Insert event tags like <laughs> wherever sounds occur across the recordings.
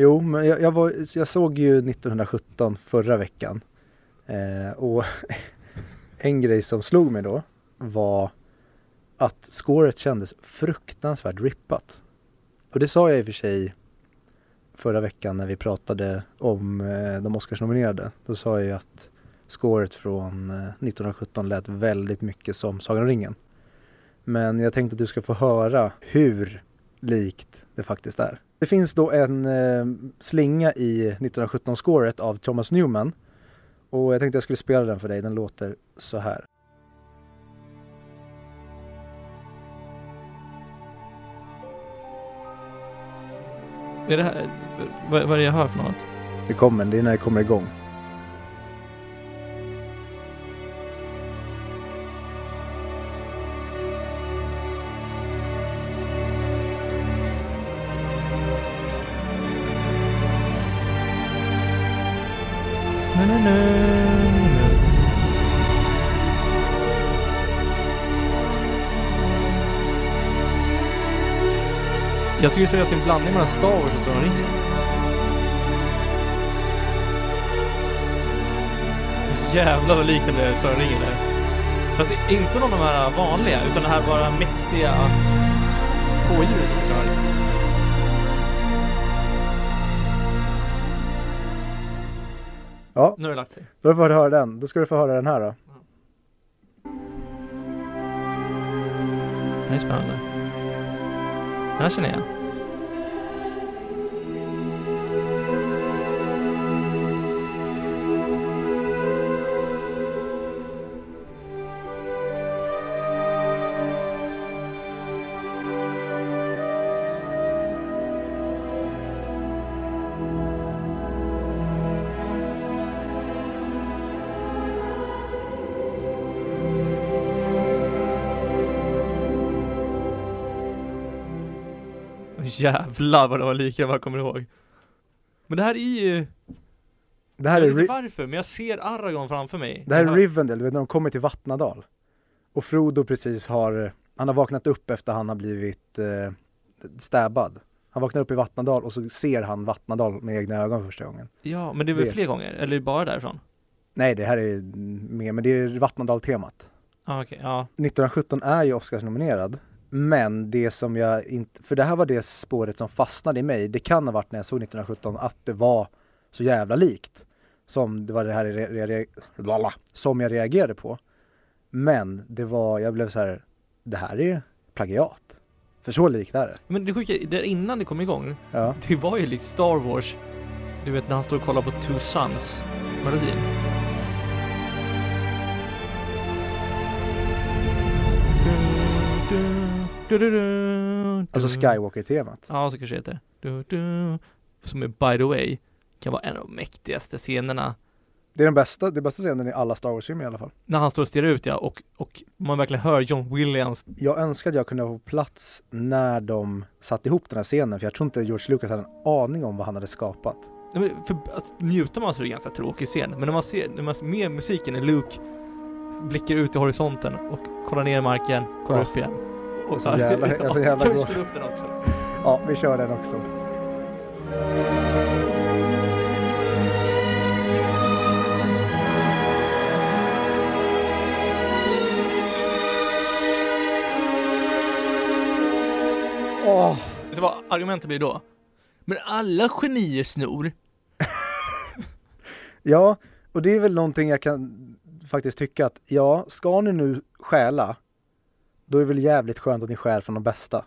Jo, men jag, jag, var, jag såg ju 1917 förra veckan eh, och <laughs> en grej som slog mig då var att scoret kändes fruktansvärt rippat. Och det sa jag i och för sig förra veckan när vi pratade om eh, de Oscarsnominerade. Då sa jag ju att scoret från eh, 1917 lät väldigt mycket som Sagan om ringen. Men jag tänkte att du ska få höra hur likt det faktiskt är. Det finns då en eh, slinga i 1917-scoret av Thomas Newman och jag tänkte jag skulle spela den för dig. Den låter så här. Är det här, vad, vad är det jag hör för något? Det kommer, det är när det kommer igång. Seriöst det är en blandning mellan Star Wars och Sagan ringen. Jävlar vad likt det blev Sagan ringen där. Fast inte någon av de här vanliga, utan det här bara mäktiga K-djuret som ringen. Ja, Nu har det lagt sig. då får du höra den. Då ska du få höra den här då. Det här är spännande. Den här känner jag igen. Jävlar vad det var lika vad jag kommer ihåg. Men det här är ju, Det här jag är, vet inte varför, men jag ser Aragorn framför mig. det här är Rivendell, du vet när de kommer till Vattnadal. Och Frodo precis har, han har vaknat upp efter han har blivit eh, stabbad. Han vaknar upp i Vattnadal och så ser han Vattnadal med egna ögon första gången. Ja, men det är väl Det- fler gånger? Eller bara därifrån? Nej, det här är mer, men det är Vattnadal-temat. Ah, okej, ja. 1917 är ju Oscarsnominerad. Men det som jag inte, för det här var det spåret som fastnade i mig. Det kan ha varit när jag såg 1917 att det var så jävla likt. Som det var det här re, re, re, som jag reagerade på. Men det var, jag blev så här, det här är plagiat. För så likt är det. Men det sjuka, där innan det kom igång, Ja. det var ju lite Star Wars. Du vet när han står och kollar på Two Sons melodin. Alltså Skywalker-temat. Ja, så kanske det heter. Du, du, som är by the way, kan vara en av de mäktigaste scenerna. Det är den bästa, det bästa scenen i alla Star Wars-filmer i alla fall. När han står och stirrar ut ja, och, och man verkligen hör John Williams. Jag önskar att jag kunde vara på plats när de satte ihop den här scenen för jag tror inte George Lucas hade en aning om vad han hade skapat. Nej, För att njuta man så är det en ganska tråkig scen, men när man ser, när man ser med musiken när Luke blickar ut i horisonten och kollar ner i marken, kollar Ja. upp igen. Jag är så jävla- jag är så jävla Kan vi gås-? Ja, vi kör den också. Åh, Vet du vad argumentet blir då? Men alla genier snor. <laughs> Ja, och det är väl någonting jag kan faktiskt tycka att ja, ska ni nu stjäla, då är det väl jävligt skönt att ni stjäl från de bästa.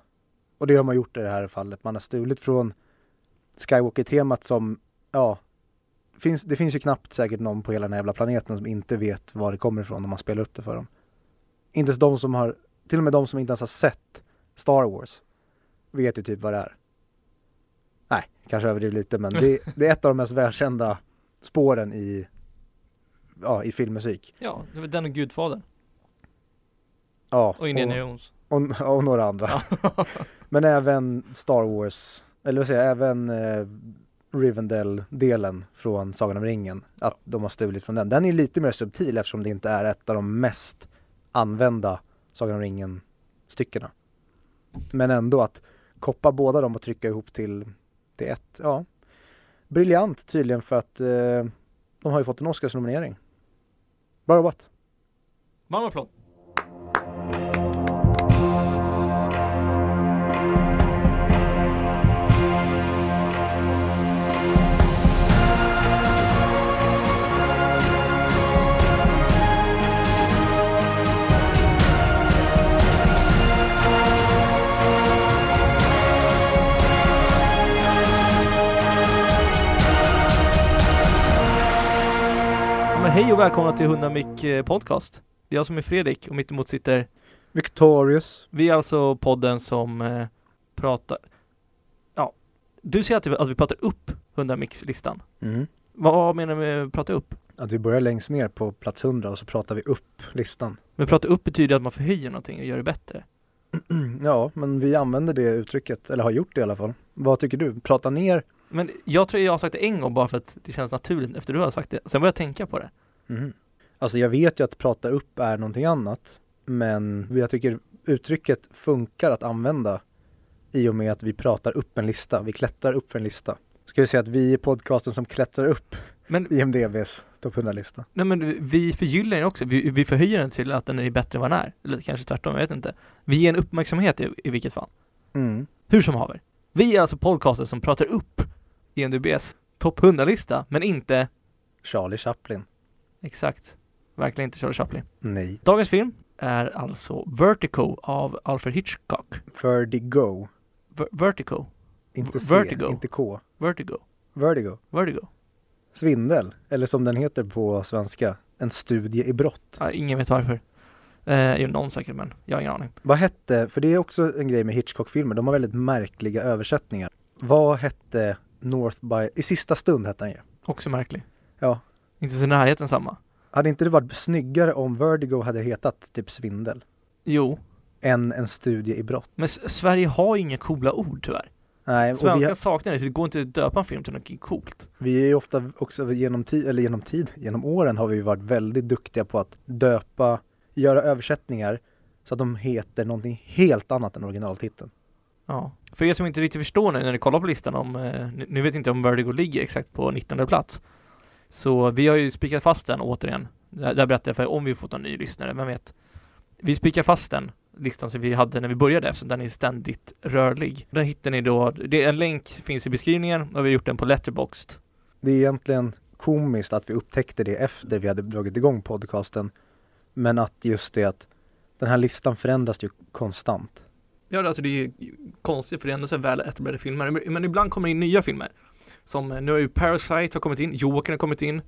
Och det har man gjort i det här fallet. Man har stulit från Skywalker-temat som, ja, finns, det finns ju knappt säkert någon på hela den här jävla planeten som inte vet var det kommer ifrån om man spelar upp det för dem. Inte ens de som har, till och med de som inte ens har sett Star Wars vet ju typ vad det är. Nej, kanske överdriver lite men det, <laughs> det är ett av de mest välkända spåren i, ja, i filmmusik. Ja, det var den och Gudfadern. Ja, Och Indiana Jones. och, och några andra. <laughs> Men även Star Wars, eller vad säger jag, även eh, Rivendell-delen från Sagan om ringen. Att de har stulit från den. Den är lite mer subtil eftersom det inte är ett av de mest använda Sagan om ringen-styckena. Men ändå att koppa båda dem och trycka ihop till, till ett, ja. briljant tydligen för att eh, de har ju fått en Oscarsnominering. Bra jobbat! Varm applåd. Hej och välkomna till 100 Mic eh, Podcast. Det är jag som är Fredrik och mitt emot sitter Victorious. Vi är alltså podden som eh, pratar Ja, du säger att, vi- att vi pratar upp 100 Mix-listan. Mm. Vad menar du med prata upp? Att vi börjar längst ner på plats 100 och så pratar vi upp listan. Men prata upp betyder att man förhöjer någonting och gör det bättre. <clears throat> Ja, men vi använder det uttrycket, eller har gjort det i alla fall. Vad tycker du? Prata ner? Men jag tror jag har sagt det en gång bara för att det känns naturligt efter du har sagt det. Sen började jag tänka på det. Mhm. Alltså jag vet ju att prata upp är någonting annat, men jag tycker uttrycket funkar att använda i och med att vi pratar upp en lista. Vi klättrar upp för en lista. Ska vi säga att vi är podcasten som klättrar upp Men, IMDBs topp 100-lista. nej men vi förgyllar den också. Vi, vi förhöjer den till att den är bättre än vad den är. Eller kanske tvärtom, jag vet inte. Vi ger en uppmärksamhet i, i vilket fall. Mm. Hur som haver. Vi är alltså podcasten som pratar upp IMDBs topp 100-lista, men inte Charlie Chaplin. Exakt, verkligen inte Charlie Chaplin. Nej. Dagens film är alltså Vertigo av Alfred Hitchcock. Vertigo. Ver- Vertigo, Inte C, Vertigo. inte K. Vertigo, Vertigo. Vertigo. Svindel, eller som den heter på svenska, en studie i brott. Ja, ingen vet varför. Eh, jo, någon säkert, men jag har ingen aning. Vad hette, för det är också en grej med Hitchcock-filmer, de har väldigt märkliga översättningar. Vad hette North by, i sista stund hette den ju. Också märklig. Ja. Inte så i närheten samma. Hade inte det varit snyggare om Vertigo hade hetat typ svindel? Jo, Än en studie i brott? men S- Sverige har inga coola ord tyvärr. Nej, Svenska har- saknar det, det går inte att döpa en film till något coolt. vi är ju ofta också genom tid, eller genom tid, genom åren har vi ju varit väldigt duktiga på att döpa, göra översättningar så att de heter någonting helt annat än originaltiteln. Ja. För er som inte riktigt förstår nu när ni kollar på listan om, eh, nu- vet inte om Vertigo ligger exakt på 19 plats. Så vi har ju spikat fast den återigen. Där, där berättar jag för om vi fått en ny lyssnare, vem vet. Vi spikar fast den listan som vi hade när vi började eftersom den är ständigt rörlig. Den hittar ni då, det, en länk finns i beskrivningen och vi har gjort den på Letterboxd. Det är egentligen komiskt att vi upptäckte det efter vi hade dragit igång podcasten. Men att just det att den här listan förändras ju konstant. Ja, alltså det är ju konstigt för det är ändå så väl etablerade filmer. Men- Men ibland kommer det in nya filmer. Som eh, nu har ju Parasite har kommit in, Joker har kommit in.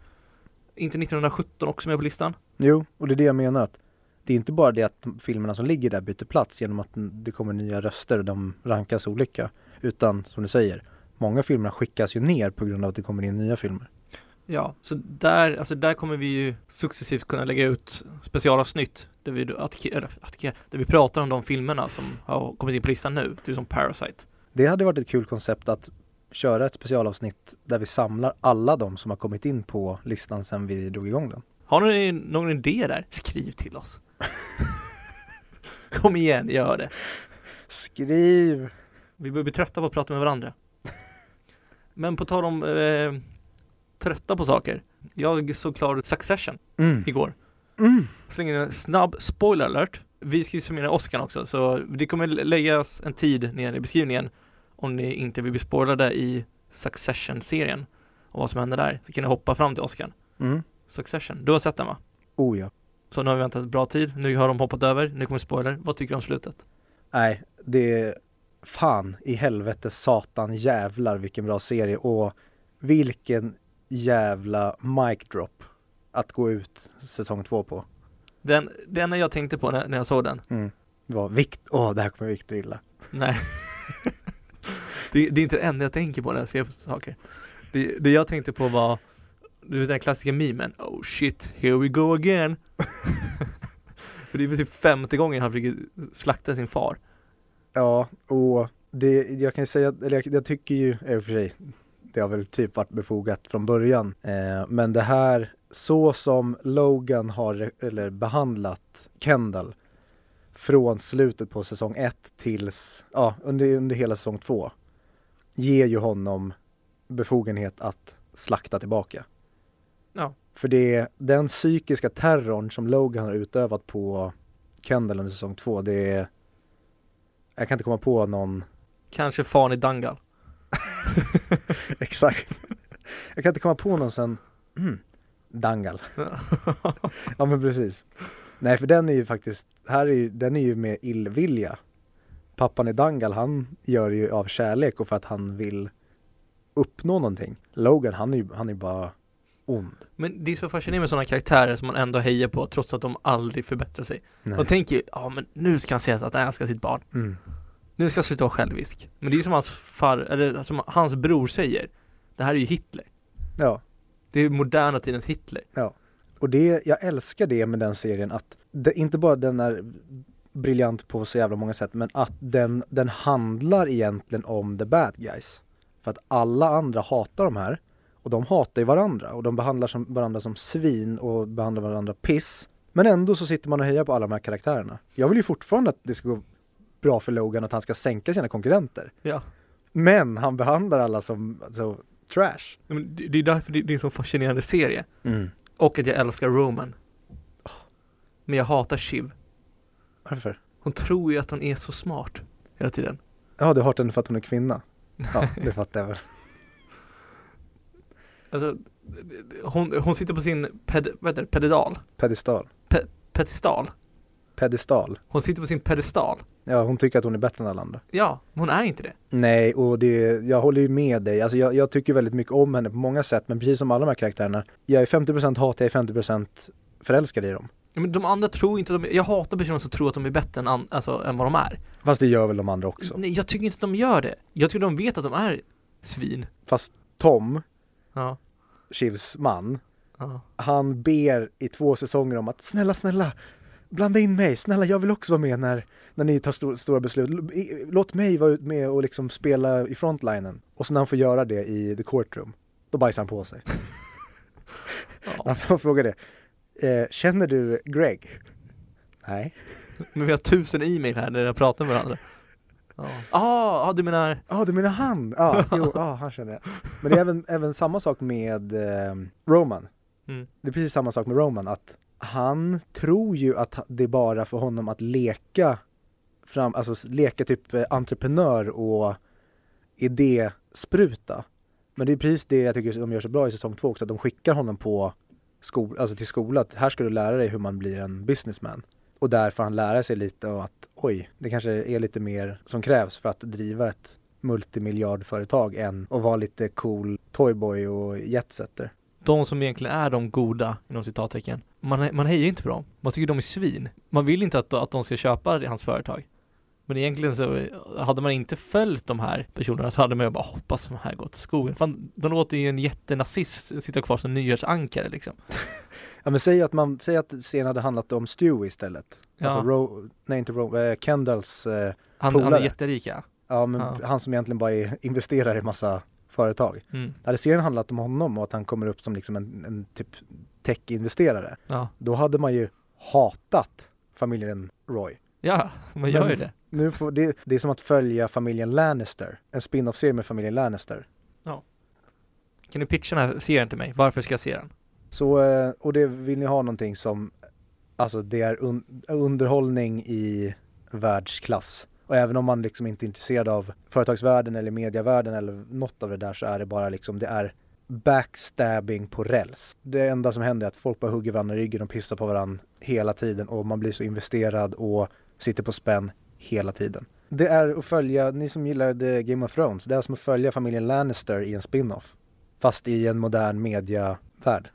Inte 1917 också med på listan. Jo, och det är det jag menar att det är inte bara det att filmerna som ligger där byter plats genom att det kommer nya röster och de rankas olika. Utan som du säger, många filmer skickas ju ner på grund av att det kommer in nya filmer. Ja, så där, alltså där kommer vi ju successivt kunna lägga ut specialavsnitt där vi, där vi pratar om de filmerna som har kommit in på listan nu, typ som Parasite. Det hade varit ett kul koncept att köra ett specialavsnitt där vi samlar alla de som har kommit in på listan sedan vi drog igång den. Har ni någon idé där? Skriv till oss. Kom igen, gör det. Skriv! Vi börjar bli trötta på att prata med varandra. Men på tal om eh, trötta på saker. Jag såg klart Succession Mm. igår. Mm. Slänger en snabb spoiler alert. Vi ska ju summera Oscar också, så det kommer läggas en tid ner i beskrivningen om ni inte vill bli spoilade i Succession-serien och vad som händer där. Så kan ni hoppa fram till Oscar. Mm. Succession, du har sett den va? Oh ja. Så nu har vi väntat bra tid, nu har de hoppat över, nu kommer spoiler. Vad tycker du om slutet? Nej, det är fan i helvete satan jävlar vilken bra serie och vilken jävla mic drop att gå ut säsong två på. Den, det enda jag tänkte på när, när jag såg den, Mm. Det var Vikt, åh det här kommer Viktor illa. nej. <laughs> det, det är inte det enda jag tänker på när jag ser saker. Det, det jag tänkte på var, du vet den klassiska memen, oh shit, here we go again. <laughs> För det är väl typ femte gången han försöker slakta sin far. Ja, och det, jag kan ju säga, eller jag, jag tycker ju, i och för sig, det har väl typ varit befogat från början. Eh, men det här, så som Logan har eller behandlat Kendall från slutet på säsong ett tills, ja, under, under hela säsong två ger ju honom befogenhet att slakta tillbaka. Ja. För det är den psykiska terrorn som Logan har utövat på Kendall under säsong två, det är jag kan inte komma på någon Kanske fan i Dangal. <laughs> Exakt. Jag kan inte komma på någon sen mm, <clears throat> Dangal. <laughs> ja men precis. Nej för den är ju faktiskt, här är ju, den är ju med illvilja. Pappan i Dangal han gör det ju av kärlek och för att han vill uppnå någonting. Logan han är ju han är bara ond. Men det är så fascinerande med sådana karaktärer som man ändå hejar på trots att de aldrig förbättrar sig. Nej. De tänker ju, ja men nu ska han säga att han älskar sitt barn. Mm. Nu ska jag sluta vara självisk. Men det är som hans far, eller som hans bror säger. Det här är ju Hitler. Ja, Det är moderna tidens Hitler. och det, jag älskar det med den serien att det, inte bara den är briljant på så jävla många sätt men att den, den handlar egentligen om the bad guys. För att alla andra hatar de här och de hatar ju varandra och de behandlar som, varandra som svin och behandlar varandra piss. Men ändå så sitter man och hejar på alla de här karaktärerna. Jag vill ju fortfarande att det ska gå bra för Logan och att han ska sänka sina konkurrenter. Ja. Men han behandlar alla som alltså, trash. Det är därför det är en så fascinerande serie. Och att jag älskar Roman. Men jag hatar Shiv. Varför? Hon tror ju att hon är så smart hela tiden. Ja, du har henne för att hon är kvinna? Ja, det <laughs> fattar jag väl. Alltså, hon, hon sitter på sin ped, vad heter det, pedestal. Pedestal. Pedestal. Pedestal. Hon sitter på sin pedestal. Ja, hon tycker att hon är bättre än alla andra. Ja, men hon är inte det. Nej, och det, jag håller ju med dig. Alltså jag, jag tycker väldigt mycket om henne på många sätt, men precis som alla de här karaktärerna, jag är 50% hat, jag är 50% förälskad i dem. Men de andra tror inte de, jag hatar personer som tror att de är bättre än, an, alltså, än vad de är. Fast det gör väl de andra också. Nej, jag tycker inte att de gör det. Jag tycker de vet att de är svin. Fast Tom, Ja. Shivs man, ja. han ber i två säsonger om att snälla, snälla, blanda in mig, snälla jag vill också vara med när, när ni tar stor, stora beslut. Låt mig vara med och liksom spela i frontlinen. Och så när han får göra det i the courtroom, då bajsar han på sig. ja. <laughs> <laughs> Han frågar det, eh, känner du Greg? Nej. Men vi har tusen e-mail här när jag pratar med varandra. Ja, ah, ah, du menar, Ja, ah, du menar han? Ja, jo, <laughs> ah, han känner jag. Men det är även, även samma sak med eh, Roman. mm. Det är precis samma sak med Roman, att han tror ju att det är bara för honom att leka fram, alltså leka typ eh, entreprenör och idéspruta. Men det är precis det jag tycker de gör så bra i säsong två också, att de skickar honom på skol, alltså till skolan, att här ska du lära dig hur man blir en businessman. Och där får han lära sig lite av att oj, det kanske är lite mer som krävs för att driva ett multimiljardföretag än att vara lite cool toyboy och jetsetter. de som egentligen är de goda, inom citattecken. Man, man hejar inte på dem. Man tycker de är svin. Man vill inte att, att de ska köpa hans företag. Men egentligen så, hade man inte följt de här personerna så hade man ju bara hoppats att de här gått till skogen. Fan, de låter ju en jättenazist sitta kvar som nyårsankare liksom. <laughs> Ja men säg att man, säg att scenen hade handlat om Stewie istället. Ja. Alltså Ro, nej inte Ro, eh, Kendalls, eh, Han, han är Polare. jätterik ja. ja men Ja. han som egentligen bara är, investerar i massa företag. Mm. Hade serien handlat om honom och att han kommer upp som liksom en, en typ tech-investerare, Ja. då hade man ju hatat familjen Roy. Ja, man gör ju det. Nu får, det, det är som att följa familjen Lannister, en spin-off-serie med familjen Lannister. Kan du pitcha den här serien till mig? Varför ska jag se den? Så, eh, och det vill ni ha någonting som, alltså det är un, underhållning i världsklass. Och även om man liksom inte är intresserad av företagsvärlden eller medievärlden eller något av det där så är det bara liksom, det är backstabbing på räls. Det enda som händer är att folk bara hugger varandra i ryggen och pissar på varandra hela tiden och man blir så investerad och sitter på spänn hela tiden. Det är att följa, ni som gillar The Game of Thrones, det är som att följa familjen Lannister i en spin-off. Fast i en modern mediavärld.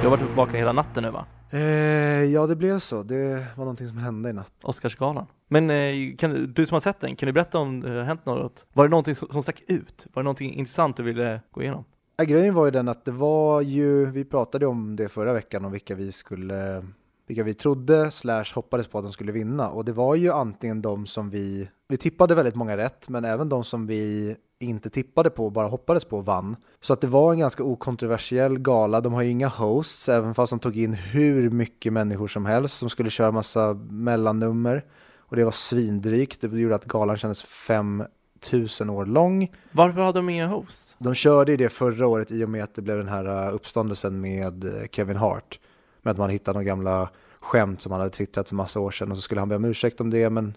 Du har varit vaken hela natten nu va? Eh, ja, det blev så. Det var någonting som hände i natt. Oscarsgalan. Men eh, kan, du- som har sett den, kan du berätta om det har hänt något? Var det någonting som, som stack ut? Var det någonting intressant du ville gå igenom? Ja, grejen var ju den att det var ju, vi pratade om det förra veckan om vilka vi skulle vilka vi trodde slash hoppades på att de skulle vinna och det var ju antingen de som vi, vi tippade väldigt många rätt, men även de som vi inte tippade på, bara hoppades på vann. Så att det var en ganska okontroversiell gala. De har ju inga hosts, även fast de tog in hur mycket människor som helst som skulle köra massa mellannummer. Och det var svindrygt. Det gjorde att galan kändes 5000 år lång. Varför hade de inga hosts? De körde ju det förra året i och med att det blev den här uh, uppståndelsen med uh, Kevin Hart. Med att man hittade några gamla skämt som han hade twittrat för massa år sedan och så skulle han be om ursäkt om det men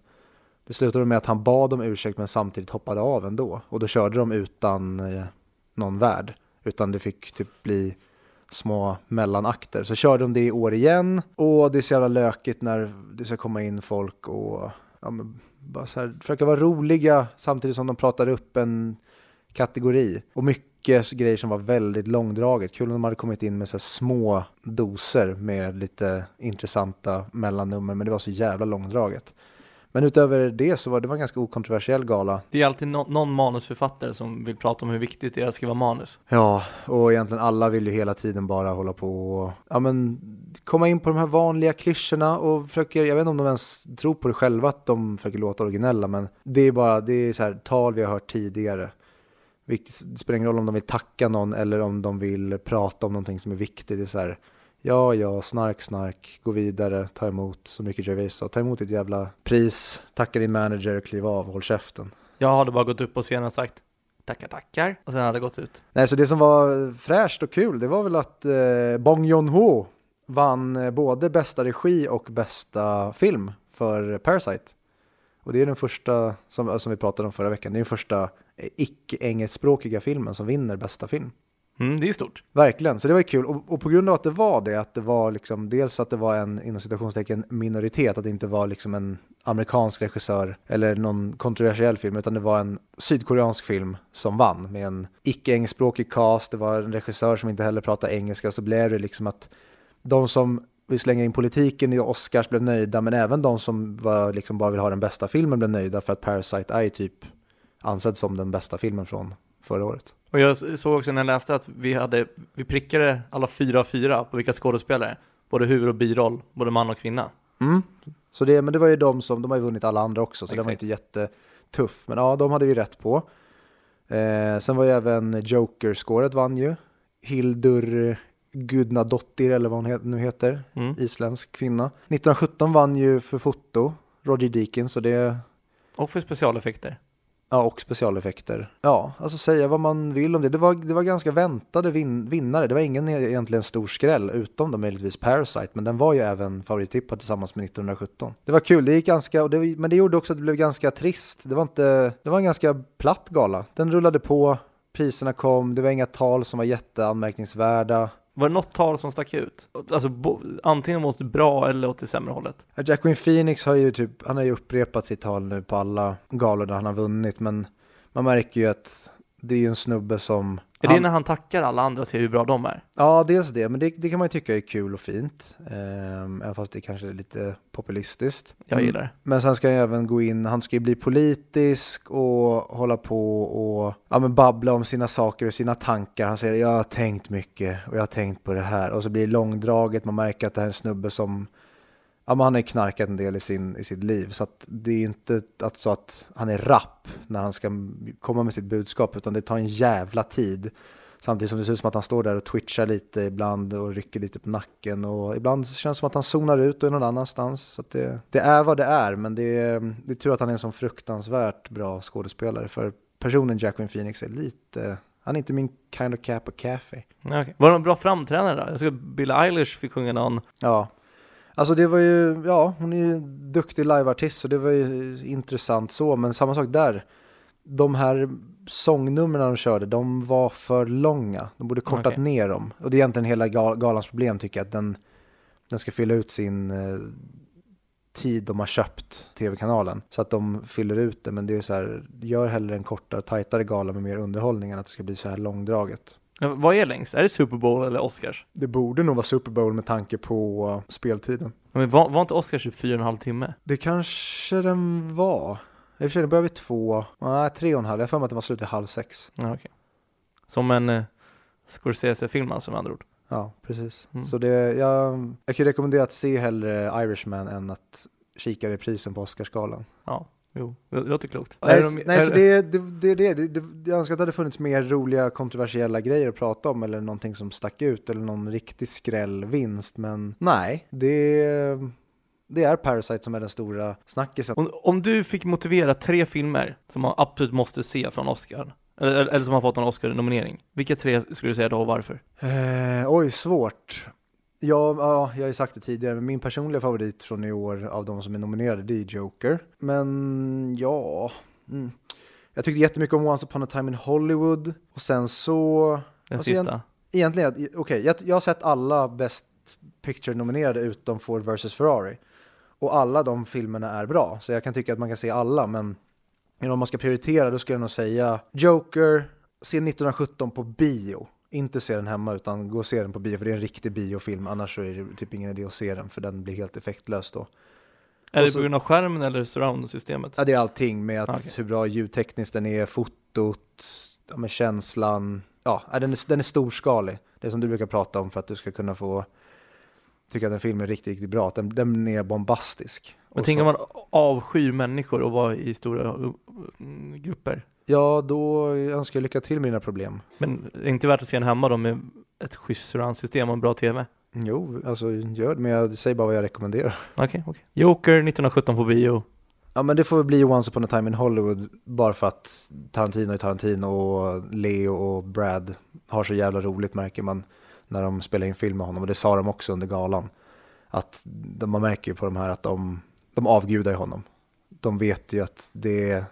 det slutade med att han bad om ursäkt men samtidigt hoppade av ändå. Och då körde de utan eh, någon värd. Utan det fick typ bli små mellanakter. Så körde de det i år igen och det är så jävla lökigt när det ska komma in folk och ja, men bara så här, försöka vara roliga samtidigt som de pratar upp en kategori. Och mycket grejer som var väldigt långdraget. Kul om de hade kommit in med så små doser med lite intressanta mellannummer men det var så jävla långdraget. Men utöver det så var det var en ganska okontroversiell gala. Det är alltid no någon manusförfattare som vill prata om hur viktigt det är att skriva manus. Ja, och egentligen alla vill ju hela tiden bara hålla på och ja, men, komma in på de här vanliga klyschorna och försöker, jag vet inte om de ens tror på det själva att de försöker låta originella, men det är bara, det är så här tal vi har hört tidigare. Det spelar ingen roll om de vill tacka någon eller om de vill prata om någonting som är viktigt. Det är så här, Ja, ja, snark, snark, gå vidare, ta emot, så mycket Gervais sa. Ta emot ditt jävla pris, tacka din manager, kliv av, håll käften. Jag hade bara gått upp på scenen och sagt tackar, tackar, och sen hade jag gått ut. Nej, så det som var fräscht och kul, det var väl att eh, Bong Joon-ho vann eh, både bästa regi och bästa film för Parasite. Och det är den första, som, som vi pratade om förra veckan, det är den första eh, icke-engelskspråkiga filmen som vinner bästa film. Mm, det är stort. Verkligen, så det var kul. Och, och, på grund av att det var det, att det var liksom dels att det var en inom citationstecken minoritet, att det inte var liksom en amerikansk regissör eller någon kontroversiell film, utan det var en sydkoreansk film som vann med en icke-engelskspråkig cast, det var en regissör som inte heller pratade engelska, så blev det liksom att de som vill slänga in politiken i Oscars blev nöjda, men även de som var, liksom bara vill ha den bästa filmen blev nöjda för att Parasite är typ ansedd som den bästa filmen från förra året. Och jag såg också när jag läste att vi hade, vi prickade alla fyra av fyra på vilka skådespelare, både huvud och biroll, både man och kvinna. Mm. Så det, men det var ju de som, de har ju vunnit alla andra också, så Exakt. det var inte jättetuff. Men ja, de hade vi rätt på. Eh, sen var ju även Joker-skåret vann ju. Hildur Gudnadottir, eller vad hon nu heter, mm. isländsk kvinna. 1917 vann ju för foto, Roger Deakins, och det... Och för specialeffekter. Ja, och specialeffekter. Ja, alltså säga vad man vill om det. Det var, det var ganska väntade vin vinnare. Det var ingen e-, egentligen stor skräll, utom då möjligtvis Parasite, men den var ju även favorittippad tillsammans med 1917. Det var kul, det gick ganska, och det, men det gjorde också att det blev ganska trist. Det var inte, det var en ganska platt gala. Den rullade på, priserna kom, det var inga tal som var jätteanmärkningsvärda. Var det något tal som stack ut? Alltså antingen åt det bra eller åt det sämre hållet? Jacqueline Phoenix har ju typ, han har ju upprepat sitt tal nu på alla galor där han har vunnit, men man märker ju att det är ju en snubbe som är det när han tackar alla andra och ser hur bra de är? Ja, dels det, men det, det kan man ju tycka är kul och fint. Eh, även fast det kanske är lite populistiskt. Jag gillar det. Men sen ska han även gå in, han ska ju bli politisk och hålla på och ja, men babbla om sina saker och sina tankar. Han säger jag har tänkt mycket och jag har tänkt på det här. Och så blir det långdraget, man märker att det här är en snubbe som ja, men han har knarkat en del i, sin, i sitt liv. Så att det är inte att, så att han är rapp när han ska komma med sitt budskap, utan det tar en jävla tid. Samtidigt som det ser ut som att han står där och twitchar lite ibland och rycker lite på nacken och ibland känns det som att han zonar ut och är någon annanstans. Så det, det, är vad det är, men det är, det är tur att han är en sån fruktansvärt bra skådespelare för personen Jacqueline Phoenix är lite han är inte min kind of cap och café. Okay. Var det någon bra framträdande då? Jag såg att Bill Eilish fick sjunga någon. Ja, Alltså det var ju, ja hon är ju duktig liveartist så det var ju intressant så, men samma sak där. De här sångnumren de körde, de var för långa. De borde kortat okay. ner dem. Och det är egentligen hela galans problem tycker jag, att den, den ska fylla ut sin eh, tid de har köpt tv-kanalen. Så att de fyller ut det, men det är så här, gör hellre en kortare, tajtare gala med mer underhållning än att det ska bli så här långdraget. Vad är längst? Är det Super Bowl eller Oscars? Det borde nog vara Super Bowl med tanke på uh, speltiden. Men var, var inte Oscars typ fyra och en halv timme? Det kanske den var. I och för sig, den började vid två, nej tre och en halv. Jag har för mig att den var slut vid halv sex. Ja, okay. Som en eh, Scorsese-film alltså med andra ord? Ja, precis. Mm. Så det, jag, jag kan rekommendera att se hellre Irishman än att kika reprisen på Oscarsgalan. Ja, jo, det låter klokt. Nej, Är de- nej är- så det, det, det, det, det, det, jag önskar att det hade funnits mer roliga kontroversiella grejer att prata om eller någonting som stack ut eller någon riktig skrällvinst men nej, det, det är Parasite som är den stora snackisen. Om, om du fick motivera tre filmer som man absolut måste se från Oscar, eller, eller eller som har fått en Oscar-nominering, vilka tre skulle du säga då och varför? Eh, oj, svårt. Ja, ja, jag har ju sagt det tidigare, men min personliga favorit från i år av de som är nominerade, det är Joker. Men ja, mm. jag tyckte jättemycket om Once upon a time in Hollywood. Och sen så, Den Alltså, sista? egentligen, okej, jag, jag har sett alla Best Picture-nominerade utom Ford vs Ferrari. Och alla de filmerna är bra, så jag kan tycka att man kan se alla, men om man ska prioritera då skulle jag nog säga Joker, se 1917 på bio. Inte se den hemma utan gå och se den på bio för det är en riktig biofilm annars så är det typ ingen idé att se den för den blir helt effektlös då. Är och det på grund av skärmen eller surround-systemet? Ja det är allting med att Okej. hur bra ljudtekniskt den är, fotot, ja, med känslan. Ja, den är, den är storskalig. Det som du brukar prata om för att du ska kunna få tycka att en film är riktigt, riktigt bra. Att Den, den är bombastisk. Men tänker så- man avskyr människor och vara i stora mm, grupper? Ja, då önskar jag lycka till med dina problem. Men är det inte värt att se den hemma då med ett schysst surround-system och en bra TV? Jo, alltså gör det, men jag säger bara vad jag rekommenderar. Okej, okej. Joker 1917 på bio. Ja men det får väl bli Once upon a time in Hollywood bara för att Tarantino är Tarantino och Leo och Brad har så jävla roligt märker man när de spelar in film med honom och det sa de också under galan. Att man märker ju på de här att de, de avgudar honom. De vet ju att det,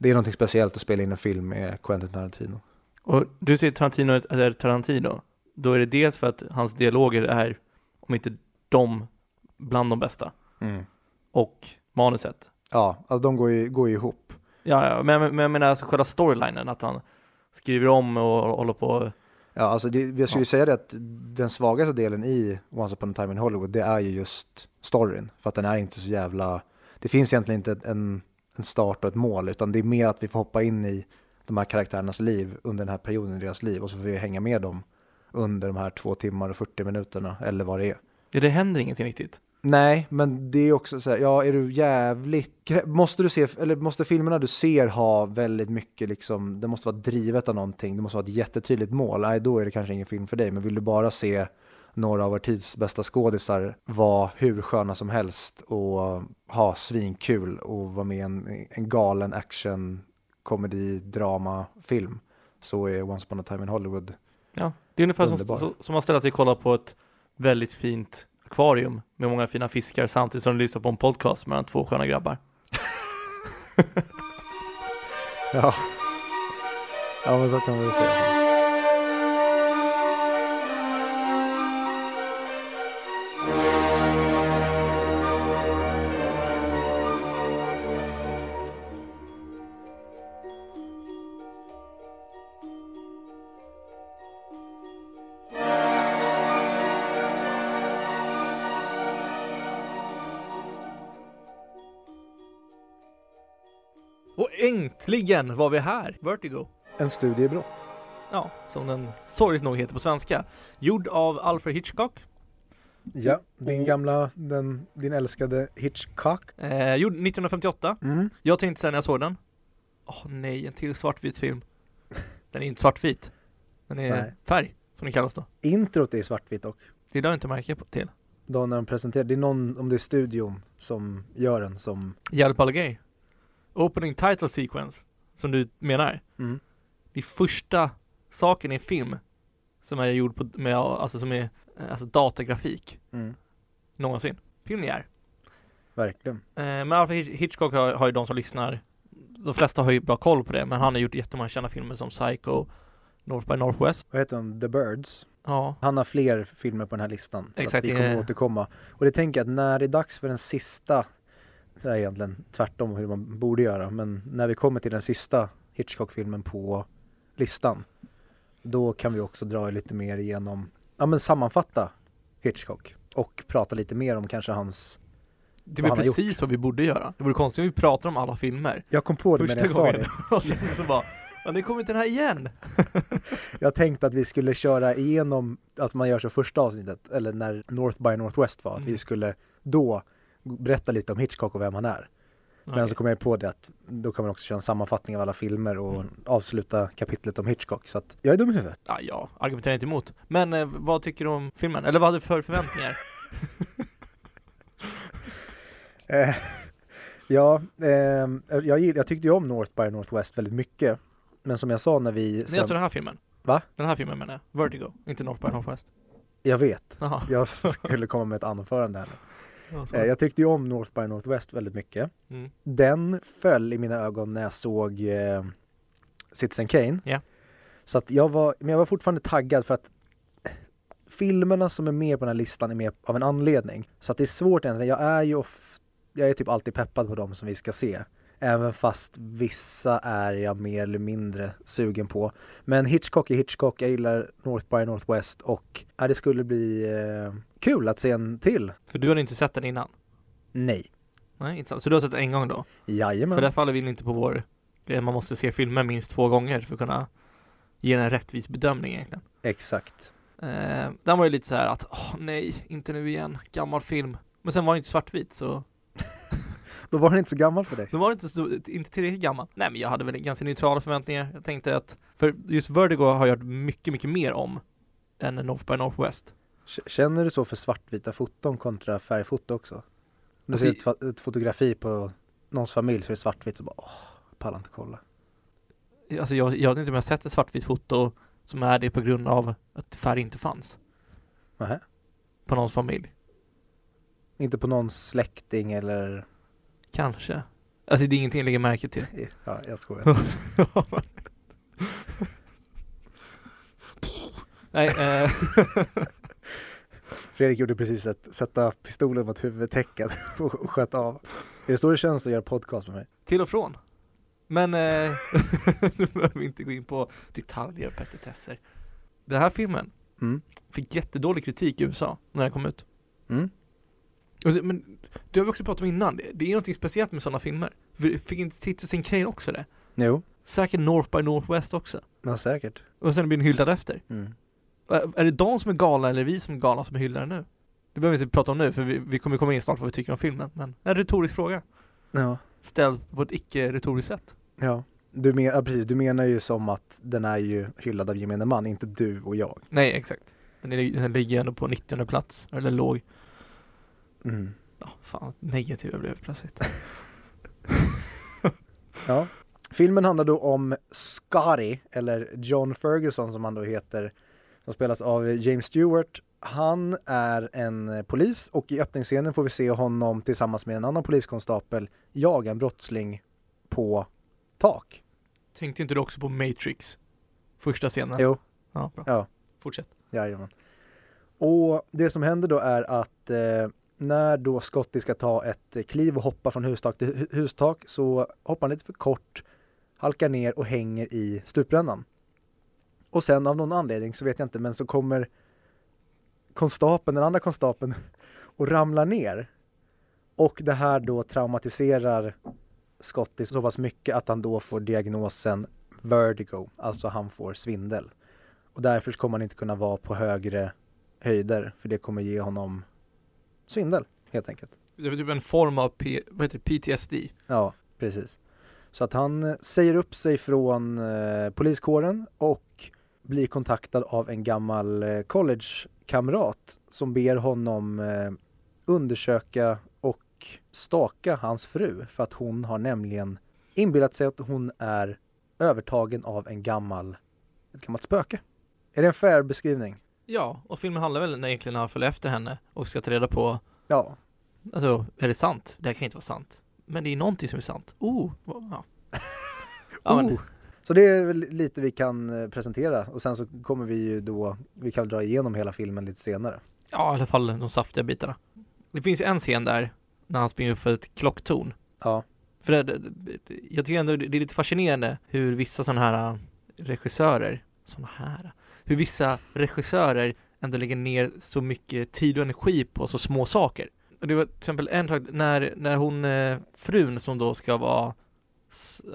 det är någonting speciellt att spela in en film med Quentin Tarantino. Och du säger Tarantino är Tarantino. Då är det dels för att hans dialoger är, om inte de, bland de bästa. Och manuset. Ja, alltså de går ju, går ju ihop. Ja, ja men, men jag menar alltså själva storylinen, att han skriver om och håller på. Ja, alltså det, jag skulle Ja. ju säga det att den svagaste delen i Once upon a time in Hollywood, det är ju just storyn. För att den är inte så jävla, det finns egentligen inte en, en start och ett mål, utan det är mer att vi får hoppa in i de här karaktärernas liv under den här perioden i deras liv och så får vi hänga med dem under de här två timmar och 40 minuterna eller vad det är. Ja, det händer ingenting riktigt. Nej, men det är också så här, ja är du jävligt, måste du se, eller måste filmerna du ser ha väldigt mycket liksom, det måste vara drivet av någonting, det måste vara ett jättetydligt mål, nej då är det kanske ingen film för dig, men vill du bara se några av vår tids bästa skådisar vara hur sköna som helst och ha svinkul och vara med i en, en galen action, komedi, drama, film så är Once upon a time in Hollywood Ja, det är ungefär Underbar. som, som att ställa sig och kolla på ett väldigt fint akvarium med många fina fiskar samtidigt som du lyssnar på en podcast mellan två sköna grabbar. <laughs> Ja. Ja men så kan man väl säga. Äntligen var vi här! Vertigo. En studie i brott. Ja, som den sorgligt nog heter på svenska. Gjord av Alfred Hitchcock. Ja, din gamla, den, din älskade Hitchcock. Eh, gjord 1958. Mm. Jag tänkte säga när jag såg den. Åh nej, en till svartvit film. Den är inte svartvit. Den är Nej. färg, som det kallas då. Introt är svartvitt dock. Det är det jag inte märker på till. Då när de presenterar, det är någon, om det är studion som gör den som Jävligt balla grej. Opening title sequence, som du menar. mm. Det är första saken i en film som är gjord på, med, alltså som är, alltså datagrafik Mm. någonsin. Pionjär. Verkligen. Eh, men Alfred Hitch- Hitchcock har, har ju de som lyssnar, de flesta har ju bra koll på det, men han har gjort jättemånga kända filmer som Psycho, North by Northwest. Vad heter de? The Birds. Ja, Han har fler filmer på den här listan. Så Exakt, att vi kommer eh. återkomma. Och det tänker jag att när det är dags för den sista, det är egentligen tvärtom hur man borde göra, men när vi kommer till den sista Hitchcock-filmen på listan, då kan vi också dra lite mer igenom, ja men sammanfatta Hitchcock och prata lite mer om kanske hans, det var precis vad vi borde göra. Det vore konstigt om vi pratar om alla filmer. jag kom på det medan jag sa gången. det. <laughs> och sen så bara, Ja, kommer den här igen! <laughs> Jag tänkte att vi skulle köra igenom, att man gör så första avsnittet, eller när North by Northwest var, att Mm. vi skulle då berätta lite om Hitchcock och vem han är. Men Okej. så kom jag på det att då kan man också köra en sammanfattning av alla filmer och Mm. avsluta kapitlet om Hitchcock. Så att jag är dum i huvudet. Ja, jag argumenterar inte emot. Men eh, vad tycker du om filmen? Eller vad hade du för förväntningar? <laughs> Eh, ja, ehm, jag, jag tyckte ju om North by Northwest väldigt mycket. Men som jag sa när vi Nej, sen, alltså den här filmen. Va? Den här filmen menar jag. Vertigo, inte North by Northwest. jag vet, Jaha. jag skulle komma med ett anförande här. Så. Eh, jag tyckte ju om North by Northwest väldigt mycket. Mm. Den föll i mina ögon när jag såg eh, Citizen Kane. Ja. Så att jag var, men jag var fortfarande taggad för att filmerna som är med på den här listan är med av en anledning. Så att det är svårt egentligen. Jag är ju of, jag är typ alltid peppad på dem som vi ska se. Även fast vissa är jag mer eller mindre sugen på. Men Hitchcock är Hitchcock, jag gillar North by Northwest och ja, det skulle bli eh, kul att se en till. För du hade inte sett den innan? Nej. Nej, inte sant. Så du har sett den en gång då? Jajamän. För där faller vi inte på vår grej, man måste se filmer minst två gånger för att kunna ge en rättvis bedömning egentligen. Exakt. Eh, den var ju lite så här att, åh nej, inte nu igen, gammal film. Men sen var den inte svartvit så, <laughs> Då var den inte så gammal för dig. då var den inte, så, inte tillräckligt gammal. Nej men jag hade väl ganska neutrala förväntningar. Jag tänkte att, för just Vertigo har jag hört mycket, mycket mer om än North by Northwest. Känner du så för svartvita foton kontra färgfoto också? Om du Alltså, ser ett, ett fotografi på någons familj så är det svartvitt så bara åh, pallar inte kolla. Alltså jag, jag vet inte om jag har sett ett svartvitt foto som är det på grund av att färg inte fanns Nähä. på någons familj. Inte på någons släkting eller, Kanske. Alltså det är ingenting jag lägger märke till. ja jag skojar. <laughs> Nej, eh, <laughs> Fredrik gjorde precis ett sätta pistolen mot huvudtecken och <laughs> och sköt av. Är det så det känns att göra podcast med mig? till och från. Men eh, nu behöver vi inte gå in på detaljer och petitesser. Den här filmen Mm. fick jättedålig kritik i USA när den kom ut. Mm. Men det har vi också pratat om innan, det, är något speciellt med sådana filmer. Fick inte Citizen Kane också det? Jo, Säkert North by Northwest också. men säkert. Och sen blir den hyllad efter. Mm. Är det de som är galna eller vi som är galna som är hyllade nu? Det behöver vi inte prata om nu för vi, vi kommer komma in snart vad vi tycker om filmen. Men en retorisk fråga. Ja, Ställd på ett icke-retoriskt sätt. ja. Du, men, ja, precis, du menar ju som att den är ju hyllad av gemene man, inte du och jag. Nej, exakt. Den, är, den ligger ändå på 90 plats, eller låg. Mm. Ja, fan negativ jag blev plötsligt. <laughs> Ja. Filmen handlar då om Scotty, eller John Ferguson som han då heter, som spelas av James Stewart. Han är en polis och i öppningsscenen får vi se honom tillsammans med en annan poliskonstapel jaga en brottsling på tak. Tänkte inte du också på Matrix? Första scenen? Jo, Ja, bra. Ja. Fortsätt. jajamän. Och det som händer då är att eh, när då Scotty ska ta ett kliv och hoppa från hustak till hustak så hoppar han lite för kort, halkar ner och hänger i stuprännan. Och sen av någon anledning så vet jag inte men så kommer konstapeln, den andra konstapeln <laughs> och ramlar ner. Och det här då traumatiserar Scotty så pass mycket att han då får diagnosen vertigo, alltså han får svindel. Och därför kommer han inte kunna vara på högre höjder för det kommer ge honom svindel helt enkelt. Det är typ en form av P, vad heter det, PTSD. Ja, precis. Så att han eh, säger upp sig från eh, poliskåren och blir kontaktad av en gammal eh, collegekamrat som ber honom eh, undersöka och staka hans fru för att hon har nämligen inbillat sig att hon är övertagen av en gammal, ett gammalt spöke. Är det en fair beskrivning? Ja, och filmen handlar väl egentligen när han följer efter henne och ska ta reda på, Ja, alltså, är det sant? Det här kan inte vara sant. Men det är någonting som är sant. Oh, ja. ja <laughs> men, Oh. Så det är väl lite vi kan eh, presentera och sen så kommer vi ju då, vi kan dra igenom hela filmen lite senare. ja, i alla fall de saftiga bitarna. Det finns ju en scen där, när han springer upp för ett klocktorn. Ja, För det, jag tycker ändå det är lite fascinerande hur vissa sådana här äh, regissörer, sådana här, hur vissa regissörer ändå lägger ner så mycket tid och energi på så små saker. Och det var till exempel en sak när, när hon, eh, frun som då ska vara,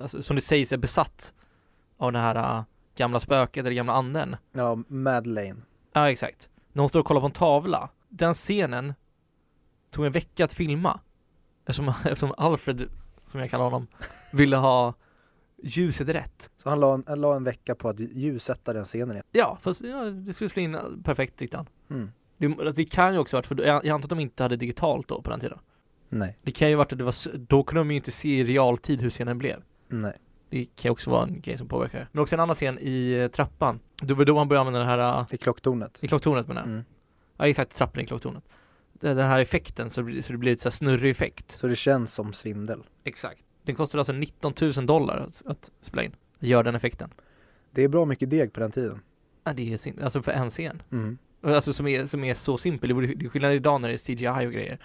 alltså, som det sägs är besatt av det här äh, gamla spöket eller gamla anden. Ja, Madeleine. Ja, exakt. När hon står och kollar på en tavla. Den scenen tog en vecka att filma. Eftersom, <laughs> eftersom Alfred, som jag kallar honom, ville ha ljuset rätt. Så han la en, han la en vecka på att ljussätta den scenen. Ja, fast ja, det skulle slå in perfekt tyckte han. Mm. Det, det kan ju också varit, för jag, jag antar att de inte hade digitalt då på den tiden. Nej, Det kan ju varit att det var, då kunde de ju inte se i realtid hur scenen blev. nej. Det kan ju också vara en grej som påverkar det. Men också en annan scen i eh, trappan. Det var då han började använda den här, äh, I klocktornet. i klocktornet menar jag. Mm. Ja exakt, trappan i klocktornet. Det- Den här effekten så, det blir- så det blir ett så här snurrig effekt. Så det känns som svindel. Exakt. Den kostade alltså 19 000 dollar att, att spela in. Göra den effekten. Det är bra mycket deg på den tiden. Ja det är sin, alltså för en scen. Mm. Alltså som är, som är så simpel. Det är skillnad idag när det är CGI och grejer.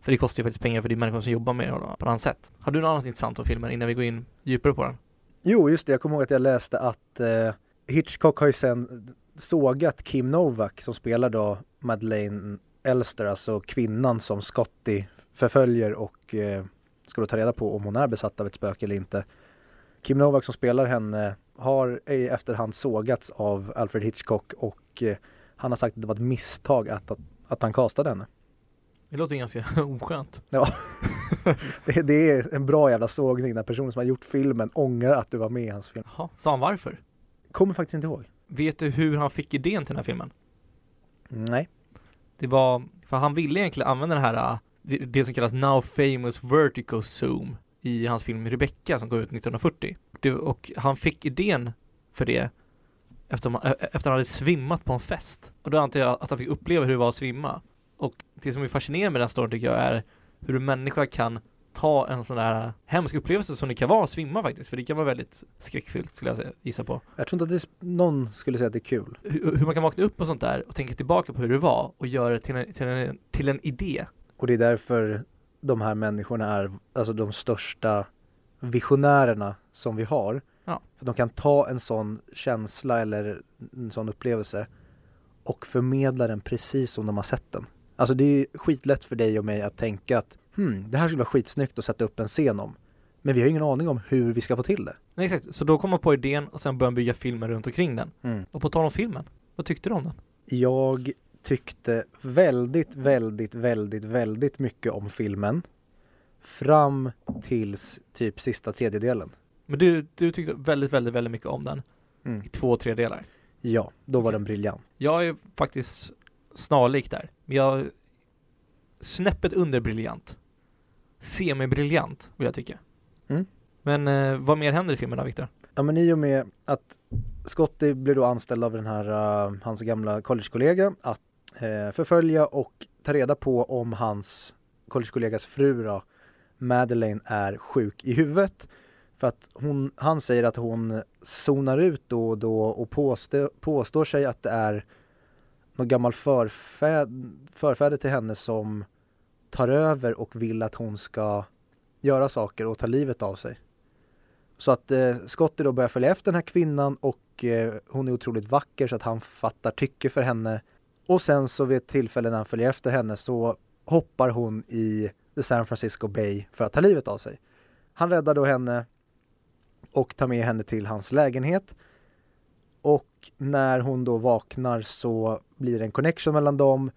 För det kostar ju faktiskt pengar för det är människor som jobbar med det på annat sätt. Har du något annat intressant om filmen innan vi går in djupare på den? Jo, just det. Jag kommer ihåg att jag läste att eh, Hitchcock har ju sen sågat Kim Novak som spelar då Madeleine Elster, alltså kvinnan som Scotty förföljer och eh, ska då ta reda på om hon är besatt av ett spöke eller inte. Kim Novak som spelar henne har i efterhand sågats av Alfred Hitchcock och eh, han har sagt att det var ett misstag att, att, att han castade henne. Det låter ganska <laughs> oskönt. <laughs> Det, det är en bra jävla sågning när personen som har gjort filmen ångrar att du var med i hans film. Jaha, sa han varför? Kommer faktiskt inte ihåg. Vet du hur han fick idén till den här filmen? Nej. Det var, för han ville egentligen använda den här, äh, det, det som kallas Now Famous Vertigo Zoom i hans film Rebecca som kom ut 1940. Det, och han fick idén för det efter, man- ä- efter han hade svimmat på en fest. Och då antar jag att han fick uppleva hur det var att svimma. Och det som är fascinerande med den storyn tycker jag är hur en människa kan ta en sån där hemsk upplevelse som det kan vara att svimma faktiskt. För det kan vara väldigt skräckfyllt skulle jag säga, gissa på. Jag tror inte att det, någon skulle säga att det är kul. Hur, hur man kan vakna upp och sånt där och tänka tillbaka på hur det var och göra det till en, till en, till en idé. Och det är därför de här människorna är alltså de största visionärerna som vi har. Ja. För de kan ta en sån känsla eller en sån upplevelse och förmedla den precis som de har sett den. Alltså det är skitlätt för dig och mig att tänka att hmm, det här skulle vara skitsnyggt att sätta upp en scen om. Men vi har ingen aning om hur vi ska få till det. Nej exakt, så då kom man på idén och sen började bygga filmer runt omkring den. Och på tal om filmen, vad tyckte du om den? Jag tyckte väldigt, väldigt, väldigt, väldigt mycket om filmen. Fram tills typ sista tredjedelen. Men du, du tyckte väldigt, väldigt, väldigt mycket om den Mm. i två tredjedelar. Ja, då var den briljant. Jag är faktiskt snarlik där, men jag snäppet under briljant. Semi-briljant vill jag tycka. Mm. Men eh, vad mer händer i filmen då Viktor? Ja men i och med att Scotty blev då anställd av den här, uh, hans gamla collegekollega att Eh, förfölja och ta reda på om hans collegekollegas fru då, Madeleine är sjuk i huvudet. För att hon, han säger att hon zonar ut då och då och påstå, påstår sig att det är någon gammal förfäd, förfäder till henne som tar över och vill att hon ska göra saker och ta livet av sig. Så att eh, Scotty då börjar följa efter den här kvinnan och eh, hon är otroligt vacker så att han fattar tycke för henne. Och sen så vid ett tillfälle när han följer efter henne så hoppar hon i the San Francisco Bay för att ta livet av sig. Han räddar då henne och tar med henne till hans lägenhet. Och när hon då vaknar så blir det en connection mellan dem.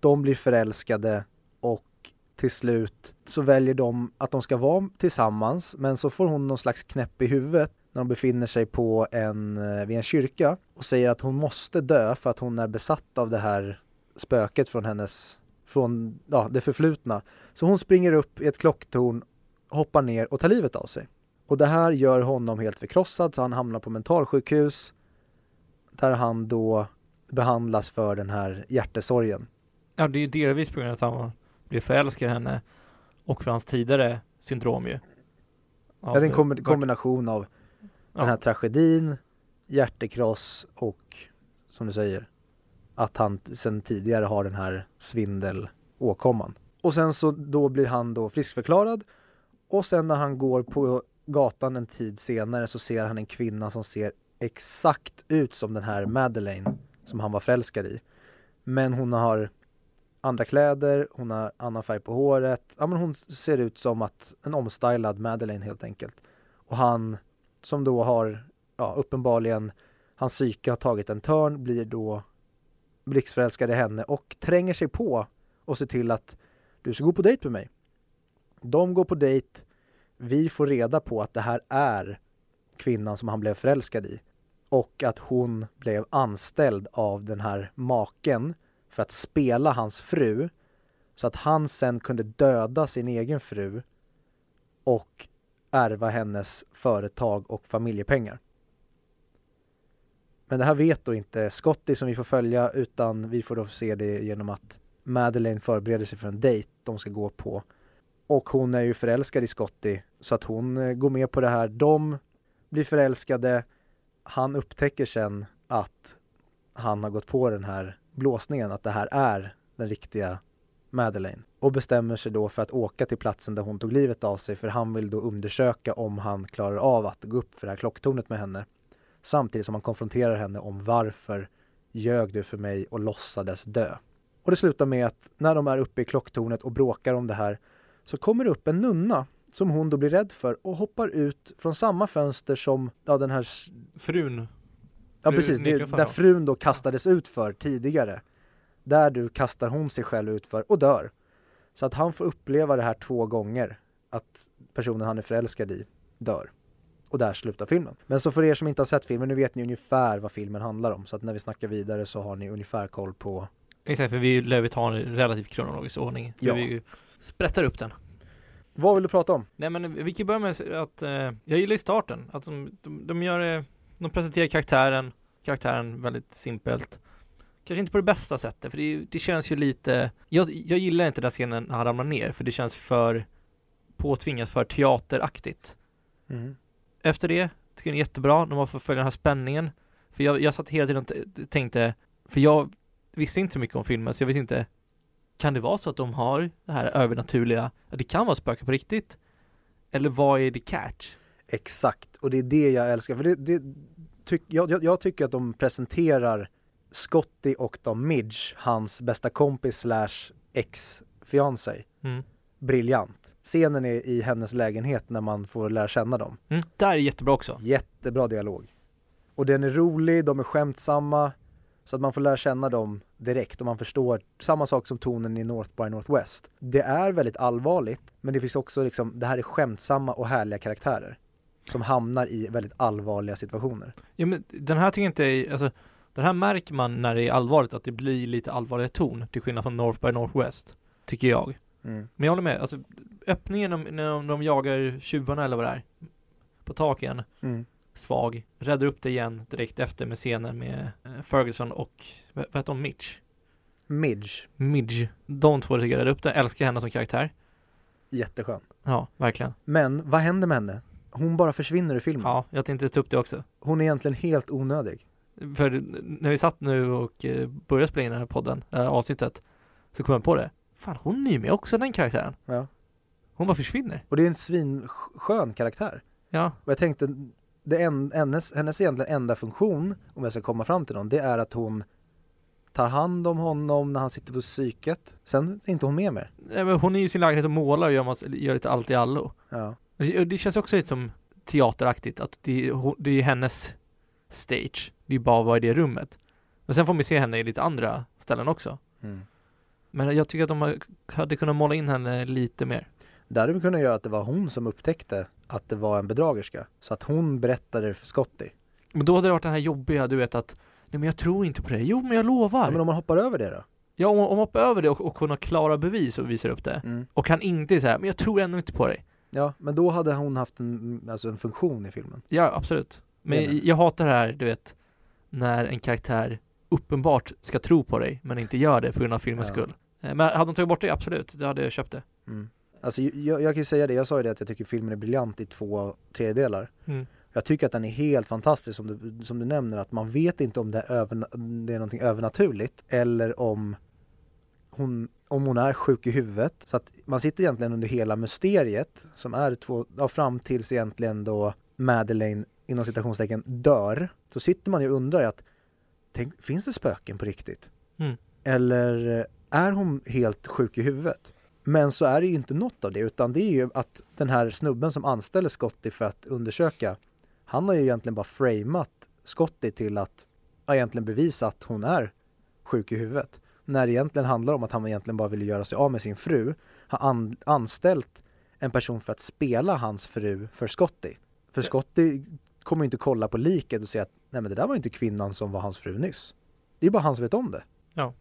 De blir förälskade och till slut så väljer de att de ska vara tillsammans men så får hon någon slags knäpp i huvudet när de befinner sig på en, eh, vid en kyrka och säger att hon måste dö för att hon är besatt av det här spöket från hennes, från ja, det förflutna. Så hon springer upp i ett klocktorn, hoppar ner och tar livet av sig. Och det här gör honom helt förkrossad så han hamnar på mentalsjukhus där han då behandlas för den här hjärtesorgen. Ja, det är ju delvis på grund av att han blev förälskad i henne och för hans tidigare syndrom ju. Ja, det är en kombi- kombination av den här tragedin, hjärtekross och som du säger att han sen tidigare har den här svindelåkomman. Och sen så då blir han då friskförklarad och sen när han går på gatan en tid senare så ser han en kvinna som ser exakt ut som den här Madeleine som han var förälskad i. Men hon har andra kläder, hon har annan färg på håret. Ja men hon ser ut som att en omstylad Madeleine helt enkelt. Och han som då har ja, uppenbarligen hans psyke har tagit en törn, blir då blixtförälskad i henne och tränger sig på och ser till att du ska gå på dejt med mig. De går på dejt, vi får reda på att det här är kvinnan som han blev förälskad i och att hon blev anställd av den här maken för att spela hans fru så att han sen kunde döda sin egen fru och ärva hennes företag och familjepengar. Men det här vet då inte Scotty som vi får följa utan vi får då se det genom att Madeleine förbereder sig för en dejt de ska gå på. Och hon är ju förälskad i Scotty så att hon eh, går med på det här. De blir förälskade. Han upptäcker sen att han har gått på den här blåsningen, att det här är den riktiga Madeleine och bestämmer sig då för att åka till platsen där hon tog livet av sig för han vill då undersöka om han klarar av att gå upp för det här klocktornet med henne samtidigt som han konfronterar henne om varför ljög du för mig och låtsades dö. Och det slutar med att när de är uppe i klocktornet och bråkar om det här så kommer det upp en nunna som hon då blir rädd för och hoppar ut från samma fönster som ja, den här Frun. Ja precis, det, där frun då kastades ut för tidigare. Där du kastar hon sig själv ut för och dör. Så att han får uppleva det här två gånger. Att personen han är förälskad i dör. Och där slutar filmen. Men så för er som inte har sett filmen, nu vet ni ungefär vad filmen handlar om. Så att när vi snackar vidare så har ni ungefär koll på Exakt, för vi lär vi ta en relativt kronologisk ordning. Ja. vi sprättar upp den. Vad vill du prata om? Nej men vi kan börja med att eh, jag gillar i starten att de, de, de gör det, de presenterar karaktären, karaktären väldigt simpelt. Kanske inte på det bästa sättet för det, det känns ju lite, jag, jag gillar inte den scenen när han ramlar ner för det känns för påtvingat, för teateraktigt. Mm. Efter det tycker jag det är jättebra, de har fått följa den här spänningen. För jag, jag satt hela tiden och tänkte, för jag visste inte så mycket om filmen så jag visste inte Kan det vara så att de har det här övernaturliga, att det kan vara spöken på riktigt? Eller vad är det catch? Exakt, och det är det jag älskar. För det, det, tyck, jag, jag, jag tycker att de presenterar Scotty och då Midge, hans bästa kompis slash ex-fiancé, Mm. briljant. Scenen är i hennes lägenhet när man får lära känna dem. Mm. Där är jättebra också. Jättebra dialog. Och den är rolig, de är skämtsamma, så att man får lära känna dem direkt och man förstår samma sak som tonen i North by Northwest. Det är väldigt allvarligt, men det finns också liksom, det här är skämtsamma och härliga karaktärer som hamnar i väldigt allvarliga situationer. Ja men den här tycker jag inte är, alltså Den här märker man när det är allvarligt att det blir lite allvarligare ton till skillnad från North by Northwest Tycker jag Mm. Men jag håller med, alltså öppningen de, när de, de jagar tjuvarna eller vad det är På taken Mm. Svag, räddar upp det igen direkt efter med scenen med eh, Ferguson och vad, vad heter hon? Mitch? Midge, Midge De två tycker jag räddar upp det, älskar henne som karaktär jätteskön. Ja, verkligen Men vad händer med henne? Hon bara försvinner ur filmen. Ja, jag tänkte ta upp det också Hon är egentligen helt onödig. För när vi satt nu och eh, började spela in den här podden, äh, avsnittet Så kom jag på det Fan, hon är ju med också den karaktären Ja. Hon bara försvinner Och det är en svinskön karaktär. Ja, Och jag tänkte, det en, hennes, hennes egentligen enda funktion, om jag ska komma fram till någon, det är att hon tar hand om honom när han sitter på psyket. Sen är inte hon med mer. Nej, men hon är ju i sin lägenhet och målar och gör, massa, gör lite allt i allo Ja. det, det känns också lite som teateraktigt att det, det är hennes stage Det är bara att vara i det rummet Men sen får man se henne i lite andra ställen också Mm. Men jag tycker att de har- hade kunnat måla in henne lite mer Där hade vi kunnat göra att det var hon som upptäckte att det var en bedragerska. Så att hon berättade det för Scotty. Men då hade det varit den här jobbiga, du vet att Nej men jag tror inte på det, jo men jag lovar Ja, men om man hoppar över det då? Ja, om om man hoppar över det och, och kunna klara bevis och visar upp det Mm. Och han inte är så här, men jag tror ändå inte på dig Ja, men då hade hon haft en, alltså en funktion i filmen. Ja, absolut Men jag hatar det här, du vet När en karaktär uppenbart ska tro på dig men inte gör det på grund av filmens Ja. skull Eh, Men hade de tagit bort det, absolut, då hade jag köpt det Mm. Alltså jag, jag kan ju säga det, jag sa ju det att jag tycker filmen är briljant i två tredjedelar. mm. Jag tycker att den är helt fantastisk som du, som du nämner att man vet inte om det är, över, det är någonting övernaturligt eller om hon, om hon är sjuk i huvudet. Så att man sitter egentligen under hela mysteriet som är två, ja, fram tills egentligen då Madeleine inom citationstecken dör. Så sitter man ju och undrar att tänk, finns det spöken på riktigt? Mm. Eller eh, är hon helt sjuk i huvudet? Men så är det ju inte något av det utan det är ju att den här snubben som anställer Scotty för att undersöka Han har ju egentligen bara framat Scotty till att ja, egentligen bevisa att hon är sjuk i huvudet. När det egentligen handlar om att han egentligen bara ville göra sig av med sin fru. Har an anställt en person för att spela hans fru för Scotty. För Scotty kommer inte kolla på liket och säga att nej men det där var inte kvinnan som var hans fru nyss. Det är bara han som vet om det. Ja.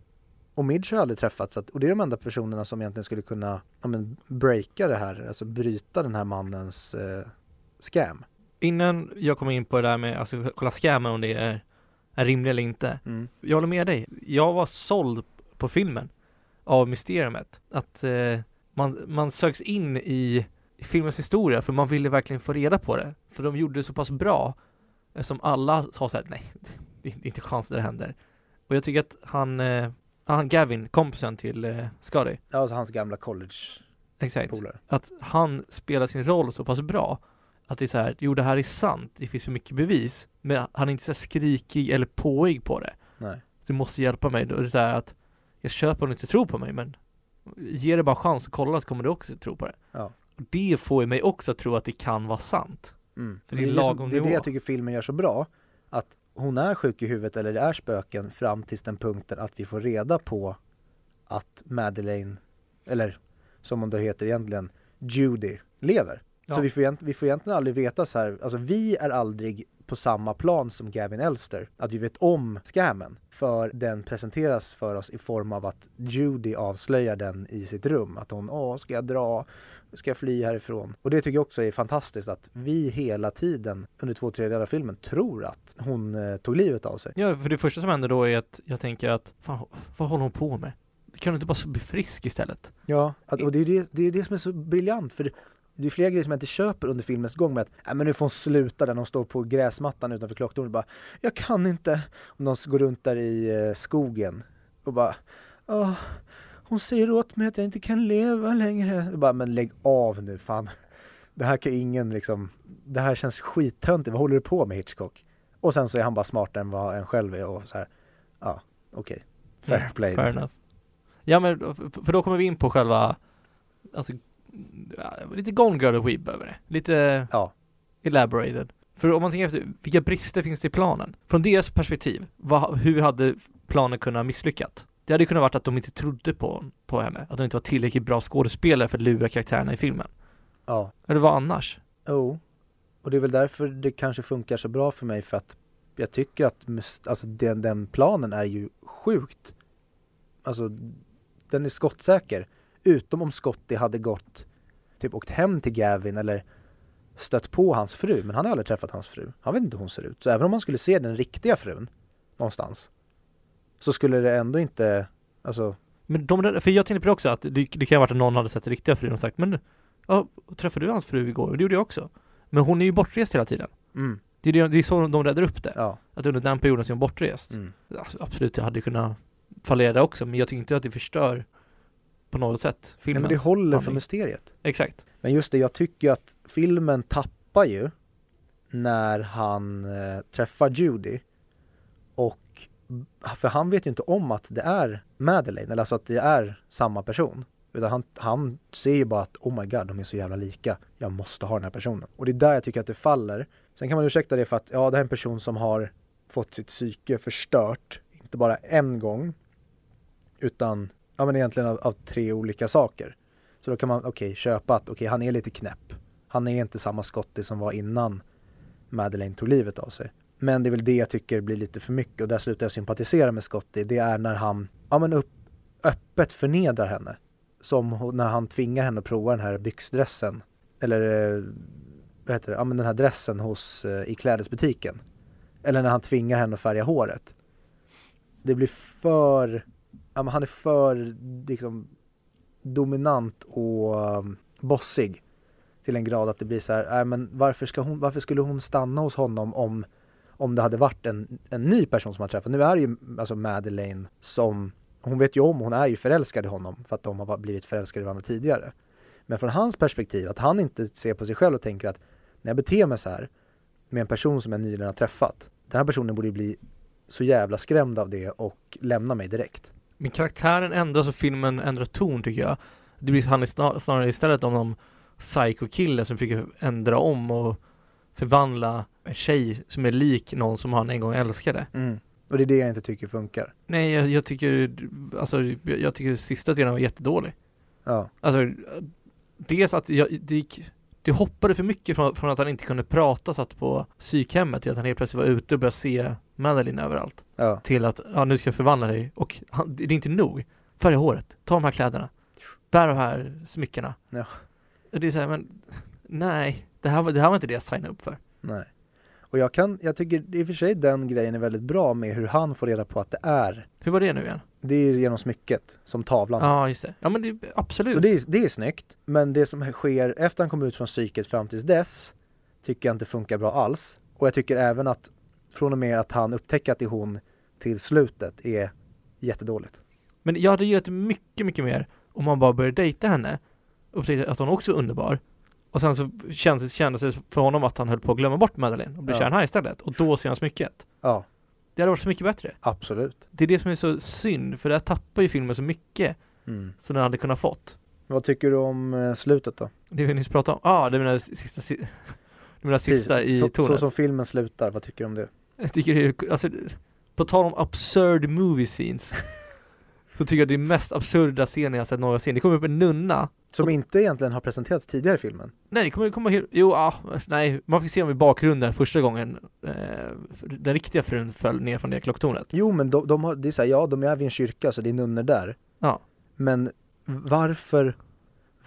Och Midge har aldrig träffats och det är de enda personerna som egentligen skulle kunna ja, men, breaka det här, alltså bryta den här mannens eh, scam. Innan jag kommer in på det där med, alltså kolla scammen om det är, är rimligt eller inte. Mm. Jag håller med dig. Jag var såld på filmen av mysteriumet. Att eh, man, man söks in i filmens historia för man ville verkligen få reda på det. För de gjorde det så pass bra eh, som alla sa så här, nej, det är inte chans det händer. Och jag tycker att han, eh, han Gavin, kompisen till eh, Scotty, Ja, alltså hans gamla college exakt, polare. att han spelar sin roll så pass bra att det är så här, jo det här är sant, det finns för mycket bevis, men han är inte så skrikig eller påig på det. Nej. Så du måste hjälpa mig. Då är det så här att jag köper om du inte tror på mig, men ge det bara chans att kolla så kommer du också tro på det. Ja. Det får ju mig också att tro att det kan vara sant. Mm. För det är det, som, det är det jag tycker filmen gör så bra. Att hon är sjuk i huvudet eller det är spöken fram tills den punkten att vi får reda på att Madeleine, eller som hon då heter egentligen, Judy, lever. Ja. Så vi får, vi får egentligen aldrig veta så här, alltså vi är aldrig på samma plan som Gavin Elster, att vi vet om scammen. För den presenteras för oss i form av att Judy avslöjar den i sitt rum. Att hon, åh, ska jag dra? Ska jag fly härifrån? Och det tycker jag också är fantastiskt att vi hela tiden under två tredjedelar av filmen tror att hon eh, tog livet av sig. Ja, för det första som händer då är att jag tänker att, fan, vad håller hon på med? Kan du inte bara bli frisk istället? Ja, och det är det, det är det som är så briljant för det, är flera grejer som jag inte köper under filmens gång med att Nej men nu får hon sluta där, de står på gräsmattan utanför klocktornet och bara Jag kan inte! Och de går runt där i eh, skogen och bara Åh, hon säger åt mig att jag inte kan leva längre. Jag bara, men lägg av nu fan. Det här kan ingen liksom, det här känns skittöntigt, vad håller du på med Hitchcock? Och sen så är han bara smartare än vad en själv är och så här, ja, okej. Fair Mm, play. Fair enough. Ja men, för då kommer vi in på själva, alltså, lite Gone Girl Weeb över det. Lite Ja, elaborated. För om man tänker efter, vilka brister finns det i planen? Från deras perspektiv, vad, hur hade planen kunnat misslyckat? Det hade kunnat varit att de inte trodde på, på henne, att de inte var tillräckligt bra skådespelare för att lura karaktärerna i filmen. ja. Eller vad annars? Jo, och det är väl därför det kanske funkar så bra för mig för att jag tycker att alltså den, den planen är ju sjukt, alltså den är skottsäker. Utom om Scotty hade gått, typ åkt hem till Gavin eller stött på hans fru, men han har aldrig träffat hans fru. Han vet inte hur hon ser ut. Så även om man skulle se den riktiga frun någonstans så skulle det ändå inte, alltså, Men de, för jag tänkte på det också, att det, det kan ha varit att någon hade sett riktiga frun och sagt Men, ja, träffade du hans fru igår? Det gjorde jag också. Men hon är ju bortrest hela tiden. mm, Det är, det, det är så de räddar upp det. ja, Att under den perioden så är hon bortrest. mm. Alltså, absolut, jag hade kunnat fallera där också, men jag tycker inte att det förstör på något sätt Nej, filmens men det håller för mysteriet. Exakt. Men just det, jag tycker att filmen tappar ju när han eh, träffar Judy för han vet ju inte om att det är Madeleine, eller alltså att det är samma person. Utan han, han ser ju bara att oh my god, de är så jävla lika. Jag måste ha den här personen. Och det är där jag tycker att det faller. Sen kan man ursäkta det för att ja, det här är en person som har fått sitt psyke förstört. Inte bara en gång. Utan, ja men egentligen av, av tre olika saker. Så då kan man, okej, köpa att okej, han är lite knäpp. Han är inte samma Scotty som var innan Madeleine tog livet av sig. Men det är väl det jag tycker blir lite för mycket och där slutar jag sympatisera med Scotty. Det är när han, ja men upp, öppet förnedrar henne. Som när han tvingar henne att prova den här byxdressen. Eller, eh, vad heter det, ja men den här dressen hos, eh, i klädesbutiken. Eller när han tvingar henne att färga håret. Det blir för, ja men han är för liksom dominant och um, bossig till en grad att det blir så här, äh, men varför, ska hon, varför skulle hon stanna hos honom om, om det hade varit en, en ny person som han träffat? Nu är det ju alltså Madeleine som, hon vet ju om, hon är ju förälskad i honom för att de har blivit förälskade i varandra tidigare. Men från hans perspektiv, att han inte ser på sig själv och tänker att när jag beter mig så här med en person som jag nyligen har träffat, den här personen borde ju bli så jävla skrämd av det och lämna mig direkt. Men karaktären ändras och filmen ändrar ton tycker jag. Det blir han snar, snarare istället om någon psycho-kille som försöker ändra om och förvandla en tjej som är lik någon som han en gång älskade. Mm. Och det är det jag inte tycker funkar. Nej, jag, jag tycker, alltså jag jag tycker sista delen var jättedålig. Ja, Alltså, dels att jag, det gick, det hoppade för mycket från, från att han inte kunde prata satt på psykhemmet till att han helt plötsligt var ute och började se Madeline överallt. ja, Till att, ja nu ska jag förvandla dig och han, det är inte nog. Färga håret, ta de här kläderna, bär de här smyckena. Ja. Och Det är så här, men nej, det här, var, det här var inte det jag signade upp för. nej. Och jag kan, jag tycker i och för sig den grejen är väldigt bra med hur han får reda på att det är. Hur var det nu igen? Det är genom smycket, som tavlan. Ja, just det. Ja men det, absolut. Så det är, det är snyggt, men det som sker efter han kommer ut från psyket fram tills dess tycker jag inte funkar bra alls. Och jag tycker även att från och med att han upptäcker att det är hon till slutet är jättedåligt. Men jag hade gillat mycket, mycket mer om man bara började dejta henne, upptäckte att hon också är underbar. Och sen så kändes, kändes det för honom att han höll på att glömma bort Madeleine och bli Ja. kär i henne istället. Och då ser han smycket. Ja, Det hade varit så mycket bättre. absolut. Det är det som är så synd, för där tappar ju filmen så mycket Mm. som den hade kunnat fått. Vad tycker du om eh, slutet då? Det vi nyss pratade om. Ja, ah, det menar sista, si- <laughs> menar sista Precis. i så, tornet. så som filmen slutar, vad tycker du om det? Jag tycker det är, alltså, på tal om absurd movie scenes <laughs> Så tycker jag det är mest absurda scenen jag sett någonsin. Det kommer upp en nunna Som inte egentligen har presenterats tidigare i filmen. Nej, det kommer komma helt, jo, ah, nej, man fick se dem i bakgrunden första gången eh, Den riktiga frun föll ner från det klocktornet Jo men de, de har, det är så här, ja de är vid en kyrka så det är nunnor där. Ja. Men varför,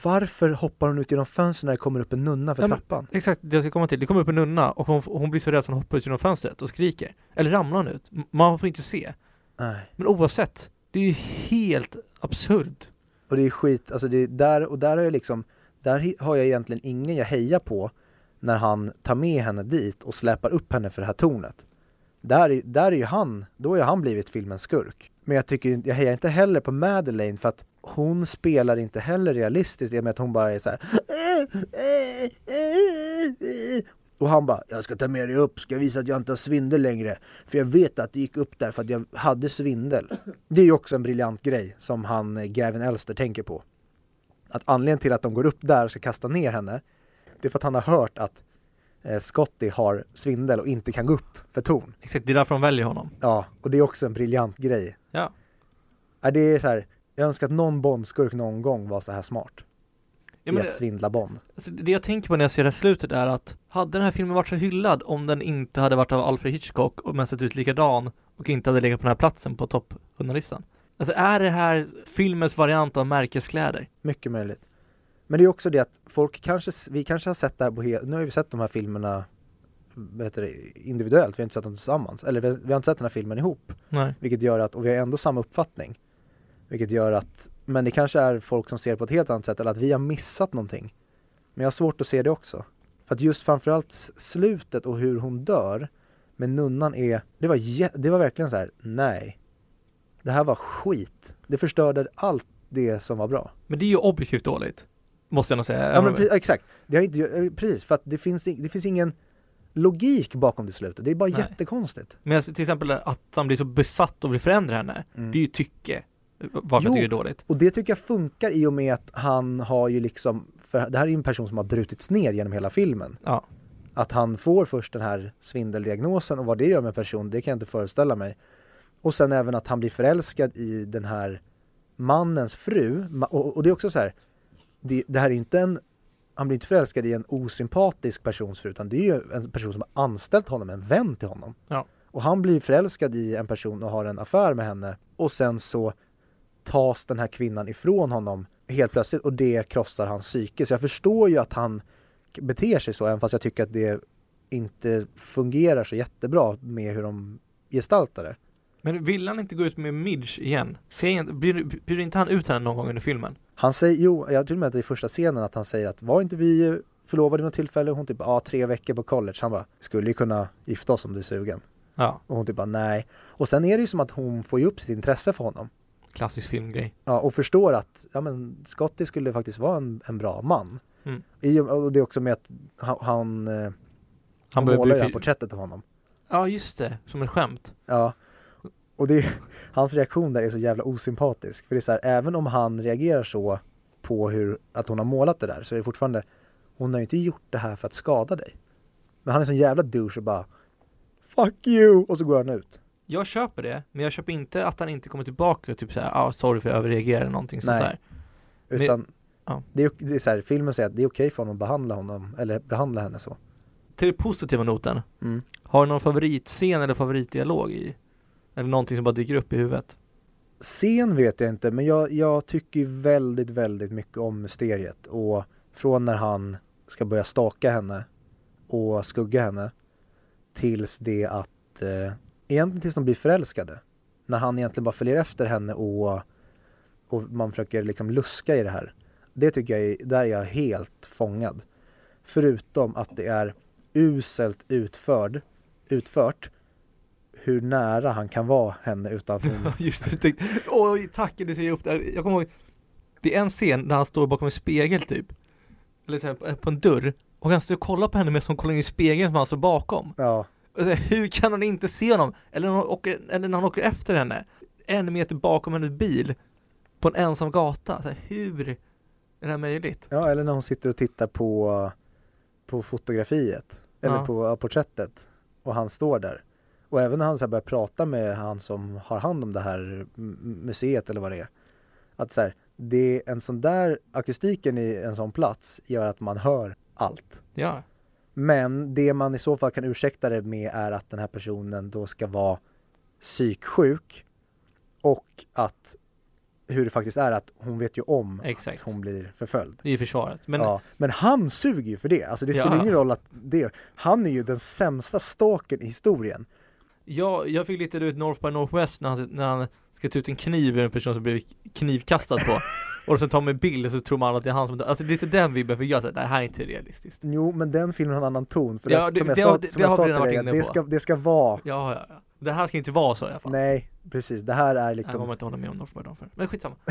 varför hoppar hon ut genom fönstret när det kommer upp en nunna för Ja, men- trappan? Exakt, det jag ska komma till. Det kommer upp en nunna och hon, hon blir så rädd att hon hoppar ut genom fönstret och skriker Eller ramlar hon ut? Man får inte se Nej. Men oavsett, det är ju helt absurd Och det är skit, alltså det är där, och där har jag liksom, där har jag egentligen ingen jag hejar på när han tar med henne dit och släpar upp henne för det här tornet. Där, är- där är ju han, då har ju han blivit filmens skurk. Men jag tycker, jag hejar inte heller på Madeleine för att hon spelar inte heller realistiskt i och med att hon bara är så här. Äh, äh, äh, och han bara, jag ska ta med dig upp, ska visa att jag inte har svindel längre. För jag vet att det gick upp där för att jag hade svindel. Det är ju också en briljant grej som han eh, Gavin Elster tänker på. Att anledningen till att de går upp där och ska kasta ner henne, det är för att han har hört att eh, Scotty har svindel och inte kan gå upp för torn. Exakt, det är därför de väljer honom Ja, och det är också en briljant grej. Ja. Ja, det är så här, jag önskar att någon Bondskurk någon gång var så här smart. Ja, I att svindla Bond. alltså, Det jag tänker på när jag ser det här slutet är att Hade den här filmen varit så hyllad om den inte hade varit av Alfred Hitchcock och men sett ut likadan och inte hade legat på den här platsen på topp 100-listan? Alltså är det här filmens variant av märkeskläder? Mycket möjligt. Men det är också det att folk kanske, vi kanske har sett det här på nu har vi sett de här filmerna det, individuellt, vi har inte sett dem tillsammans. Eller vi har, vi har inte sett den här filmen ihop. Nej. Vilket gör att, och vi har ändå samma uppfattning. Vilket gör att, men det kanske är folk som ser det på ett helt annat sätt eller att vi har missat någonting. Men jag har svårt att se det också. För att just framförallt slutet och hur hon dör med nunnan är, det var, det var verkligen så här: nej. Det här var skit. Det förstörde allt det som var bra. Men det är ju objektivt dåligt Måste jag nog säga Ja men exakt, det har inte, eh, precis för att det finns, det finns ingen logik bakom det slutet. Det är bara Nej. jättekonstigt. Men till exempel att han blir så besatt och vill förändra henne Det är ju tycke Varför Jo. jag tycker det är dåligt Och det tycker jag funkar i och med att han har ju liksom, för det här är ju en person som har brutits ner genom hela filmen. Ja Att han får först den här svindeldiagnosen och vad det gör med en person, det kan jag inte föreställa mig. Och sen även att han blir förälskad i den här mannens fru. Och, och det är också så här, det, det här är inte en, han blir inte förälskad i en osympatisk persons fru, utan det är ju en person som har anställt honom, en vän till honom. Ja. Och han blir förälskad i en person och har en affär med henne och sen så tas den här kvinnan ifrån honom helt plötsligt och det krossar hans psyke. Så jag förstår ju att han beter sig så, även fast jag tycker att det inte fungerar så jättebra med hur de gestaltar det. Men vill han inte gå ut med Midge igen? Säger inte, blir, blir inte han ut henne någon gång under filmen? Han säger, jo, jag tror med att det är i första scenen att han säger att var inte vi förlovade något tillfälle? Hon typ, ja tre veckor på college. Han bara, skulle ju kunna gifta oss om du är sugen. Ja, Och hon typ bara, nej. Och sen är det ju som att hon får ju upp sitt intresse för honom. Klassisk filmgrej Ja, och förstår att, ja men Scotty skulle faktiskt vara en, en bra man. Mm. I, och det är också med att han, han, eh, Han målar ju bli... porträttet av honom. Ja just det, som ett skämt Ja. Och det, <laughs> hans reaktion där är så jävla osympatisk. För det är så här, även om han reagerar så på hur, att hon har målat det där så är det fortfarande, hon har ju inte gjort det här för att skada dig. Men han är sån jävla douche och bara Fuck you! Och så går han ut. Jag köper det, men jag köper inte att han inte kommer tillbaka och typ såhär, ah, sorry för jag överreagerade eller någonting sånt där. Utan ja. det, är, det är så här, filmen säger att det är okej för honom att behandla honom, eller behandla henne så. Till den positiva noten, Mm. har du någon favoritscen eller favoritdialog i? Eller någonting som bara dyker upp i huvudet? Scen vet jag inte, men jag, jag tycker väldigt, väldigt mycket om mysteriet. Och från när han ska börja staka henne och skugga henne tills det att, eh, egentligen tills de blir förälskade. När han egentligen bara följer efter henne och, och man försöker liksom luska i det här. Det tycker jag är, där är jag helt fångad. Förutom att det är uselt utförd, utfört hur nära han kan vara henne utan att hon <laughs> Just det, tänkte, oj tack du ser upp där. Jag kommer ihåg, det är en scen där han står bakom en spegel typ. Eller så här, på- en dörr. Och han står och kollar på henne med som kollar in i spegeln som han står bakom. Ja, hur kan han inte se honom? Eller när, åker, eller när han åker efter henne, en meter bakom hennes bil, på en ensam gata. Så här, hur är det här möjligt? ja, eller när hon sitter och tittar på, på fotografiet. Eller Ja. på porträttet. Och han står där. Och även när han så börjar prata med han som har hand om det här museet eller vad det är. Att så här, det är en sån där, akustiken i en sån plats gör att man hör allt. Ja, Men det man i så fall kan ursäkta det med är att den här personen då ska vara psyksjuk och att hur det faktiskt är att hon vet ju om exakt. att hon blir förföljd. Det är försvaret. Men ja, men han suger ju för det. Alltså det spelar Ja. ingen roll att det, han är ju den sämsta stalkern i historien. jag, jag fick lite vet, North by Northwest när han, när han ska ta ut en kniv ur en person som blivit knivkastad på. <laughs> och sen tar man en bild så tror man att det är han som dör. Alltså lite den vibben fick jag såhär, det här är inte realistiskt. Jo, men den filmen har en annan ton. För Ja, det, som det- jag det sa, det- som det jag sa till dig, det ska, det ska vara, Ja, ja, ja. Det här ska inte vara så i alla fall. nej precis, det här är Nej, man liksom, inte hålla med om North by Northwest. Men skitsamma. <laughs>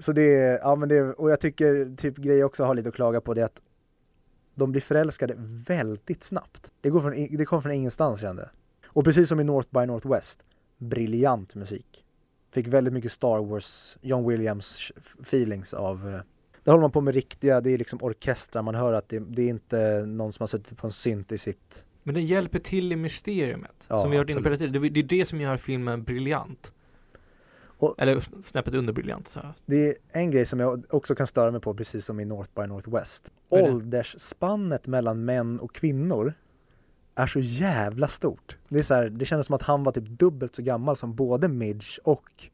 så det är, ja men det, är- och jag tycker typ grejer också har lite att klaga på det är att de blir förälskade väldigt snabbt. Det, går från, det kom från ingenstans kände. Och precis som i North by Northwest, briljant musik. Fick väldigt mycket Star Wars, John Williams feelings av eh, Där håller man på med riktiga, det är liksom orkestrar, man hör att det, det är inte någon som har suttit på en synt i sitt Men den hjälper till i mysteriumet. Ja, som vi har varit inne på. Det, det är det som gör filmen briljant. Och- Eller snäppet under briljant. Så. Det är en grej som jag också kan störa mig på precis som i North by Northwest. Det? Åldersspannet mellan män och kvinnor är så jävla stort. Det är så här, det kändes som att han var typ dubbelt så gammal som både Midge och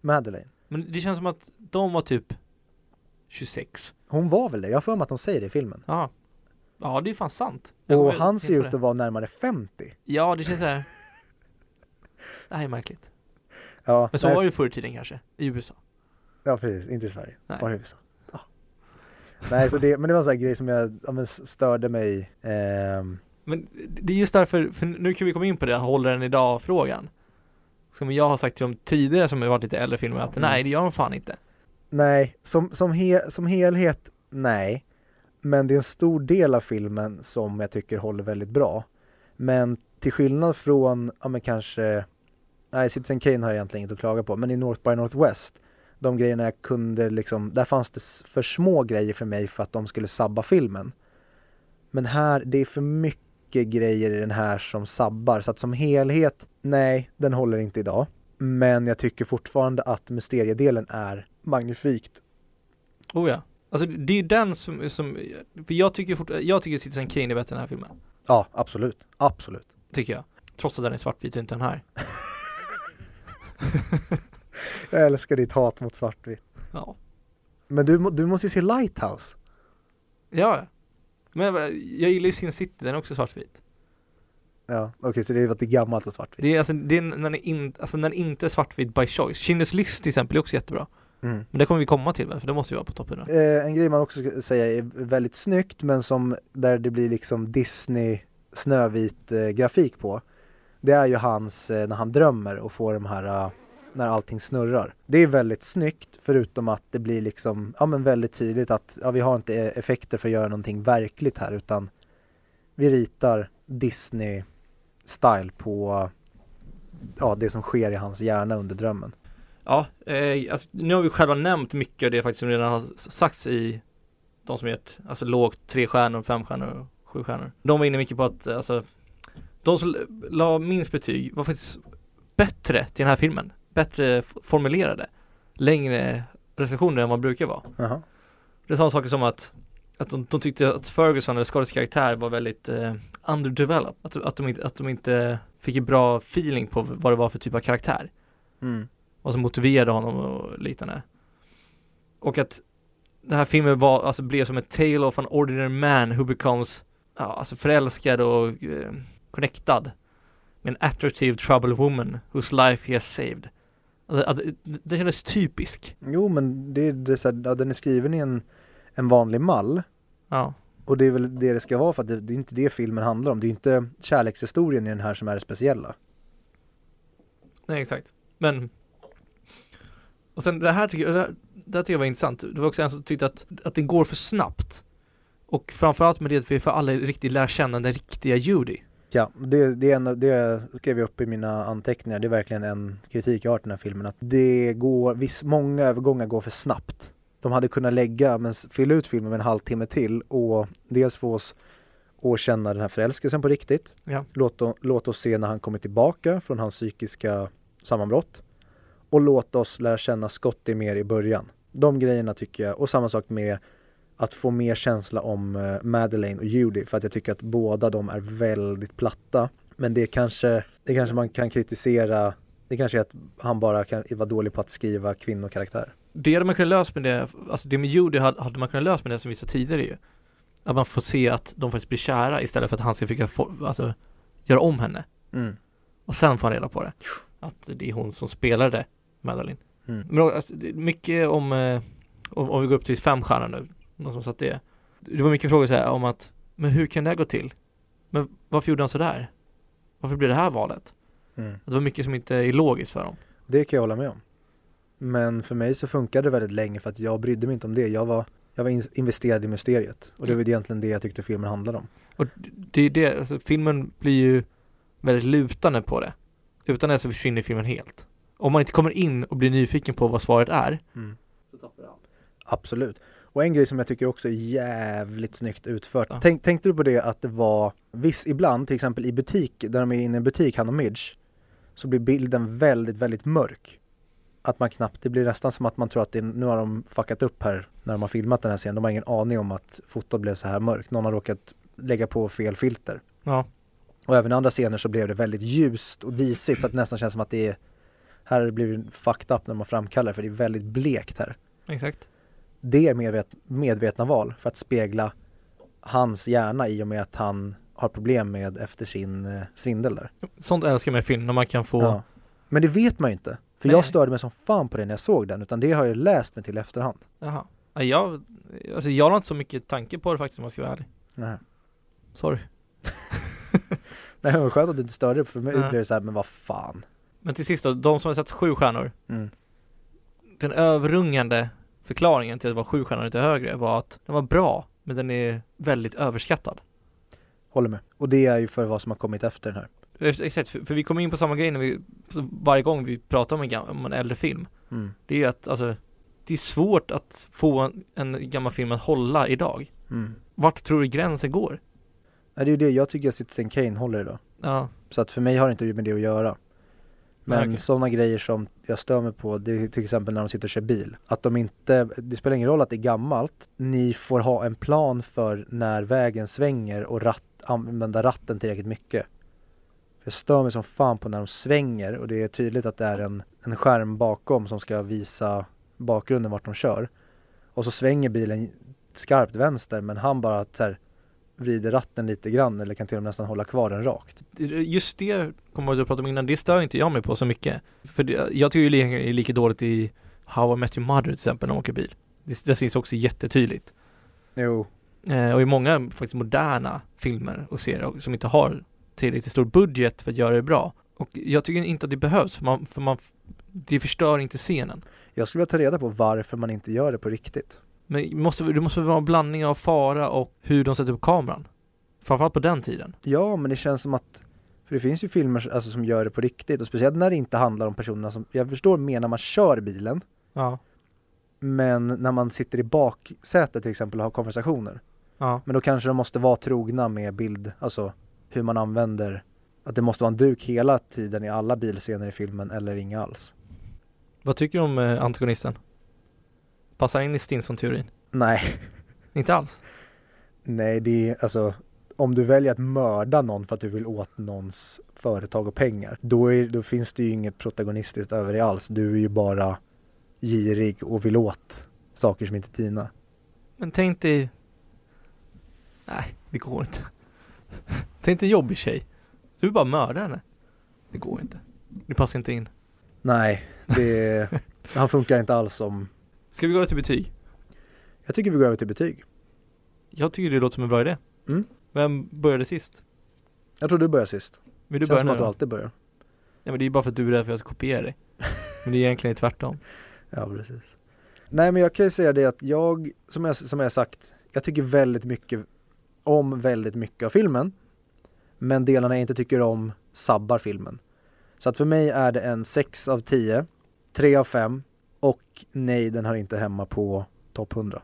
Madeleine. Men det känns som att de var typ 26. Hon var väl det? Jag har för mig att de säger det i filmen. Ja. Ja, det är fan sant. Jag Och han ser ut att vara närmare 50. Ja, det känns så här. <laughs> Det här är märkligt. Ja, Men så nej, var det ju förr i tiden kanske, i USA. ja precis, inte i Sverige, Nej. bara i USA. Ja. Nej, så det, men det var en sån här grej som jag ja, men störde mig. ehm, Men det är just därför, för nu kan vi komma in på det, håller den idag-frågan. Som jag har sagt till dem tidigare som har varit lite äldre filmer, att Mm. nej det gör de fan inte. Nej, som, som, he, som helhet, nej. Men det är en stor del av filmen som jag tycker håller väldigt bra. Men till skillnad från, ja men kanske, nej Citizen Kane har jag egentligen inget att klaga på, men i North by Northwest, de grejerna jag kunde liksom, där fanns det för små grejer för mig för att de skulle sabba filmen. Men här, det är för mycket grejer i den här som sabbar, så att som helhet, nej, den håller inte idag. Men jag tycker fortfarande att mysteriedelen är magnifikt. Oh ja. Alltså det är ju den som, som för jag tycker fort, jag tycker Citizen Kane är bättre än den här filmen. Ja, absolut. Absolut. Tycker jag. Trots att den är svartvit och inte den här. <laughs> Jag älskar ditt hat mot svartvitt. Ja. Men du, du måste ju se Lighthouse. Ja. Men jag gillar ju Sin City, den är också svartvit. Ja, okej så det är att det är gammalt och svartvitt. Det är alltså, det är när den in, alltså när inte är svartvit by choice. Schindler's list till exempel är också jättebra. Mm. Men det kommer vi komma till väl, för det måste ju vara på topp 100. Eh, en grej man också ska säga är väldigt snyggt men som där det blir liksom Disney snövit eh, grafik på. Det är ju hans, eh, när han drömmer och får de här, eh, när allting snurrar. Det är väldigt snyggt förutom att det blir liksom, ja men väldigt tydligt att ja, vi har inte e-, effekter för att göra någonting verkligt här utan vi ritar Disney style på ja, det som sker i hans hjärna under drömmen. Ja, eh, alltså, nu har vi själva nämnt mycket av det faktiskt som redan har sagts i de som gett, alltså lågt tre stjärnor, fem stjärnor, sju stjärnor. De var inne mycket på att, alltså, de som la minst betyg var faktiskt bättre till den här filmen. Bättre formulerade. Längre recensioner än vad brukar vara. Jaha. Det är sådana saker som att att de, de tyckte att Ferguson, eller Scarletts karaktär, var väldigt eh, underdeveloped. Att, att, de inte, att de inte fick en bra feeling på vad det var för typ av karaktär. Mm. Vad som motiverade honom och liknande. Och att den här filmen var, alltså blev som ett tale of an ordinary man who becomes, ja, alltså förälskad och eh, connectad med en attractive troubled woman whose life he has saved. Att, det kändes typisk. Jo men det, det är så här, ja, den är skriven i en, en vanlig mall Ja, och det är väl det det ska vara för att det, det är inte det filmen handlar om. Det är inte kärlekshistorien i den här som är det speciella. nej exakt. Men och sen det här tycker jag, det här, det här tycker jag var intressant. Det var också en som tyckte att, att det går för snabbt. Och framförallt med det att vi får alla riktigt lära känna den riktiga Judy. Ja, det, det, en, det skrev jag upp i mina anteckningar. Det är verkligen en kritik jag har till den här filmen. Att det går, viss, många övergångar går för snabbt. De hade kunnat lägga, men fylla ut filmen med en halvtimme till och dels få oss att känna den här förälskelsen på riktigt. Ja. Låt, låt oss se när han kommer tillbaka från hans psykiska sammanbrott. Och låt oss lära känna Scotty mer i början. De grejerna tycker jag, och samma sak med att få mer känsla om eh, Madeleine och Judy för att jag tycker att båda de är väldigt platta. Men det kanske, det kanske man kan kritisera, det kanske är att han bara kan vara dålig på att skriva kvinnokaraktär. Det hade man kunnat lösa med det, alltså det med Judy hade, man kunnat lösa med det som vi sa tidigare ju. Att man får se att de faktiskt blir kära istället för att han ska försöka få, alltså, göra om henne. Mm. Och sen får han reda på det. Att det är hon som spelade Madeline. Mm. Men alltså, mycket om, eh, om, om vi går upp till fem stjärnor nu, någon som satt det. Det var mycket frågor så här om att, men hur kan det här gå till? Men varför gjorde han sådär? Varför blev det här valet? Mm. Det var mycket som inte är logiskt för dem. Det kan jag hålla med om. Men för mig så funkade det väldigt länge för att jag brydde mig inte om det. Jag var, jag var in- investerad i mysteriet. Och det var egentligen det jag tyckte filmen handlade om. Och det är det, alltså filmen blir ju väldigt lutande på det. Utan det så försvinner filmen helt. Om man inte kommer in och blir nyfiken på vad svaret är. Så tappar det allt. Absolut. Och en grej som jag tycker också är jävligt snyggt utfört. Ja. Tänk, tänkte du på det att det var viss ibland, till exempel i butik, där de är inne i en butik, han och Midge, så blir bilden väldigt, väldigt mörk. Att man knappt, det blir nästan som att man tror att det, är- nu har de fuckat upp här när de har filmat den här scenen. De har ingen aning om att fotot blev så här mörkt. Någon har råkat lägga på fel filter. Ja, Och även i andra scener så blev det väldigt ljust och disigt så att det nästan känns som att det är här blir det fucked up när man framkallar för det är väldigt blekt här. exakt. Det är medvet, medvetna val för att spegla hans hjärna i och med att han har problem med efter sin eh, svindel där. Sånt älskar man i film, när man kan få Ja. Men det vet man ju inte. För Nej. jag störde mig som fan på det när jag såg den, utan det har jag läst mig till efterhand. Jaha. Ja, jag, alltså jag har inte så mycket tanke på det faktiskt om jag ska vara ärlig. Nej. Sorry. <laughs> Nej, men skönt att du inte störde dig, för mig blev det så här, men vad fan. Men till sist då, de som har satt sju stjärnor. Mm. Den överrungande förklaringen till att det var sju stjärnor och inte högre var att den var bra, men den är väldigt överskattad. Håller med. Och det är ju för vad som har kommit efter den här. Ex- Exakt, för, för vi kommer in på samma grej när vi, varje gång vi pratar om en, gam- om en äldre film. Mm. Det är ju att, alltså, det är svårt att få en, en gammal film att hålla idag. Mm. Vart tror du gränsen går? Nej, det är ju det, jag tycker att Citizen Kane håller idag. Ja, Så att för mig har det inte med det att göra. Men okej. sådana grejer som jag stör mig på, det är till exempel när de sitter och kör bil. Att de inte, det spelar ingen roll att det är gammalt, ni får ha en plan för när vägen svänger och ratt, använda ratten tillräckligt mycket. Jag stör mig som fan på när de svänger och det är tydligt att det är en, en skärm bakom som ska visa bakgrunden vart de kör. Och så svänger bilen skarpt vänster men han bara så här, vrider ratten lite grann eller kan till och med nästan hålla kvar den rakt. just det kommer att prata om innan, det stör inte jag mig på så mycket. För det, jag tycker ju är lika dåligt i How I Met Your Mother till exempel när de åker bil. Det, det syns också jättetydligt. Jo, Eh, och i många faktiskt moderna filmer och serier som inte har tillräckligt stor budget för att göra det bra. Och jag tycker inte att det behövs, för man, för man det förstör inte scenen. Jag skulle vilja ta reda på varför man inte gör det på riktigt. Men måste, det måste vara en blandning av fara och hur de sätter upp kameran. Framförallt på den tiden. Ja, men det känns som att för det finns ju filmer alltså, som gör det på riktigt och speciellt när det inte handlar om personerna som, jag förstår mer när man kör bilen, Ja. men när man sitter i baksätet till exempel och har konversationer. Ja. Men då kanske de måste vara trogna med bild, alltså hur man använder, att det måste vara en duk hela tiden i alla bilscener i filmen eller inga alls. Vad tycker du om eh, antagonisten? Passar in i Stinson-teorin? Nej, Inte alls? nej det är alltså om du väljer att mörda någon för att du vill åt någons företag och pengar, då, är, då finns det ju inget protagonistiskt över dig alls. Du är ju bara girig och vill åt saker som inte är dina. Men tänk dig... Nej, det går inte. <laughs> tänk dig en jobbig tjej. Du vill bara mörda henne. Det går inte. Det passar inte in. Nej, det, han funkar inte alls som, Ska vi gå till betyg? jag tycker vi går över till betyg. Jag tycker det låter som en bra idé. Mm. Vem började sist? Jag tror du börjar sist. Vill du Känns börja som nu att du då? alltid börjar. Ja men det är bara för att du är rädd för att jag ska kopiera dig. Men det är egentligen tvärtom. <laughs> Ja, precis. Nej, men jag kan ju säga det att jag, som jag, som jag sagt, jag tycker väldigt mycket om väldigt mycket av filmen. Men delarna jag inte tycker om sabbar filmen. Så att för mig är det en 6 av 10, 3 av 5 och nej, den har inte hemma på topp 100.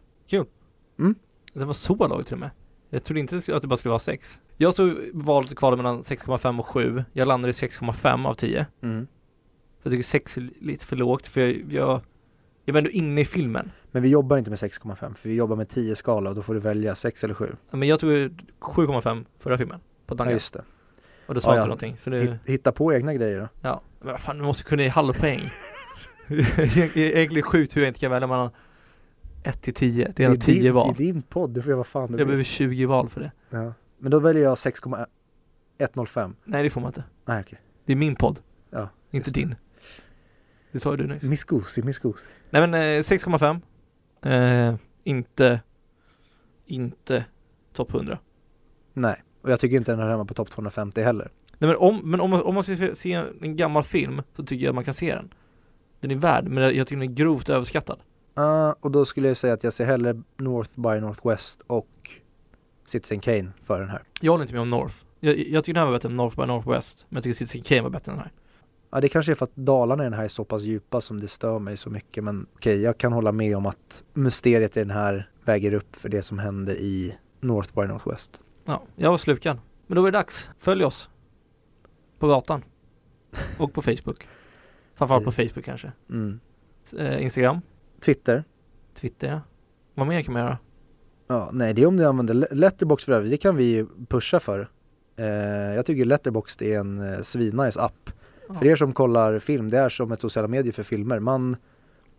Det var så lågt till och med. Jag trodde inte att det bara skulle vara 6. Jag stod valet kvar mellan 6,5 och 7. Jag landade i 6,5 av 10. Mm. Jag tycker 6 är lite för lågt för jag, jag, jag var ändå inne i filmen. Men vi jobbar inte med 6,5 för vi jobbar med 10 skala och då får du välja 6 eller 7. Ja, Men jag tog 7,5 förra filmen på Ja, Dangan. just det. och då sa Ja, jag ja. inte någonting. Så det, Hitt- Hitta på egna grejer då. ja. Men vad fan, du måste kunna ge halvpoäng. <laughs> <laughs> Jag Egentligen sjukt hur jag inte kan välja mellan 1 till 10. Det är din, 10 val. Det är din podd, du får göra vad fan du Jag vill. behöver 20 val för det. Ja. Men då väljer jag 6,105. Nej det får man inte. Nej okej. Det är min podd. Ja, Inte just det. din. Det sa ju du nyss. Misskosi, misskosi. Nej men eh, 6,5. Eh, inte, inte topp 100. Nej, och jag tycker inte den hör hemma på topp 250 heller. Nej men om, men om, om man ska se en gammal film så tycker jag att man kan se den. Den är värd, men jag, tycker den är grovt överskattad. Uh, och då skulle jag säga att jag ser hellre North by Northwest och Citizen Kane för den här. Jag håller inte med om North. Jag, jag tycker den här var bättre än North by Northwest, men jag tycker Citizen Kane var bättre än den här. Ja, det kanske är för att dalarna i den här är så pass djupa som det stör mig så mycket. Men okej, jag kan hålla med om att mysteriet i den här väger upp för det som händer i North by Northwest. Ja, jag var slukad. Men då är det dags. Följ oss. På gatan. Och på Facebook. Framförallt på Facebook kanske. Mm. Eh, Instagram. Twitter. Twitter ja. Vad mer kan man göra? Ja, nej, det är om du använder Le- Letterboxd för övrigt. Det kan vi ju pusha för. Eh, jag tycker Letterboxd är en eh, svinnice app. Ja. För er som kollar film, det är som ett sociala medier för filmer. Man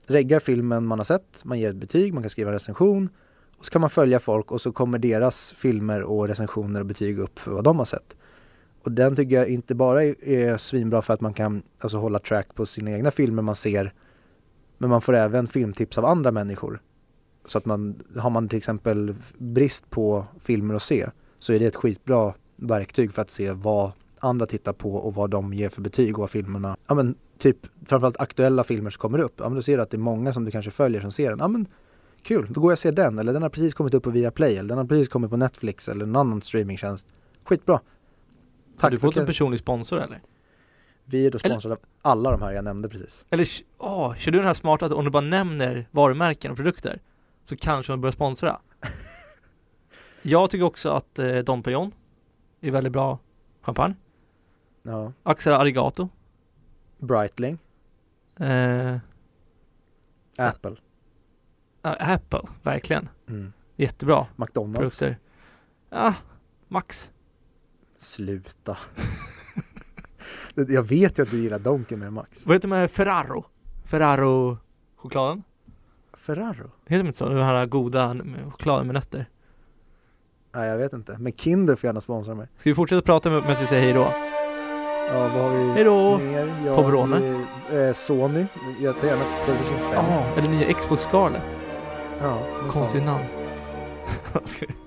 reggar filmen man har sett, man ger ett betyg, man kan skriva en recension och så kan man följa folk och så kommer deras filmer och recensioner och betyg upp för vad de har sett. Och den tycker jag inte bara är, är svinbra för att man kan alltså hålla track på sina egna filmer man ser men man får även filmtips av andra människor. Så att man, har man till exempel brist på filmer att se så är det ett skitbra verktyg för att se vad andra tittar på och vad de ger för betyg och vad filmerna, ja men typ framförallt aktuella filmer som kommer upp. Ja men då ser du att det är många som du kanske följer som ser den. Ja men kul, då går jag och ser den eller den har precis kommit upp på Viaplay eller den har precis kommit på Netflix eller någon annan streamingtjänst. Skitbra. Har du fått en personlig sponsor eller? Vi är då sponsrade av alla de här jag nämnde precis. Eller, åh, kör du den här smarta att om du bara nämner varumärken och produkter så kanske de börjar sponsra? <laughs> jag tycker också att eh, Dom Perignon är väldigt bra champagne. Ja. Axel Arigato. Breitling, Eh, Apple, ja, Apple, verkligen. mm. Jättebra McDonalds. produkter. Ja, Max. Sluta. <laughs> jag vet ju att du gillar Donken med Max. Vad heter de här Ferraro? Ferraro-chokladen? Ferraro? Heter de inte så? Den här goda chokladen med nötter. Nej jag vet inte, men Kinder får gärna sponsra mig. Ska vi fortsätta prata med- medan vi säger hej då? Ja vad har vi Hej då! mer? Jag, Toblerone. eh, Sony, jag tar gärna Playstation 5. Ja, eller nya Xbox Scarlet. Ja, Konstigt namn. <laughs>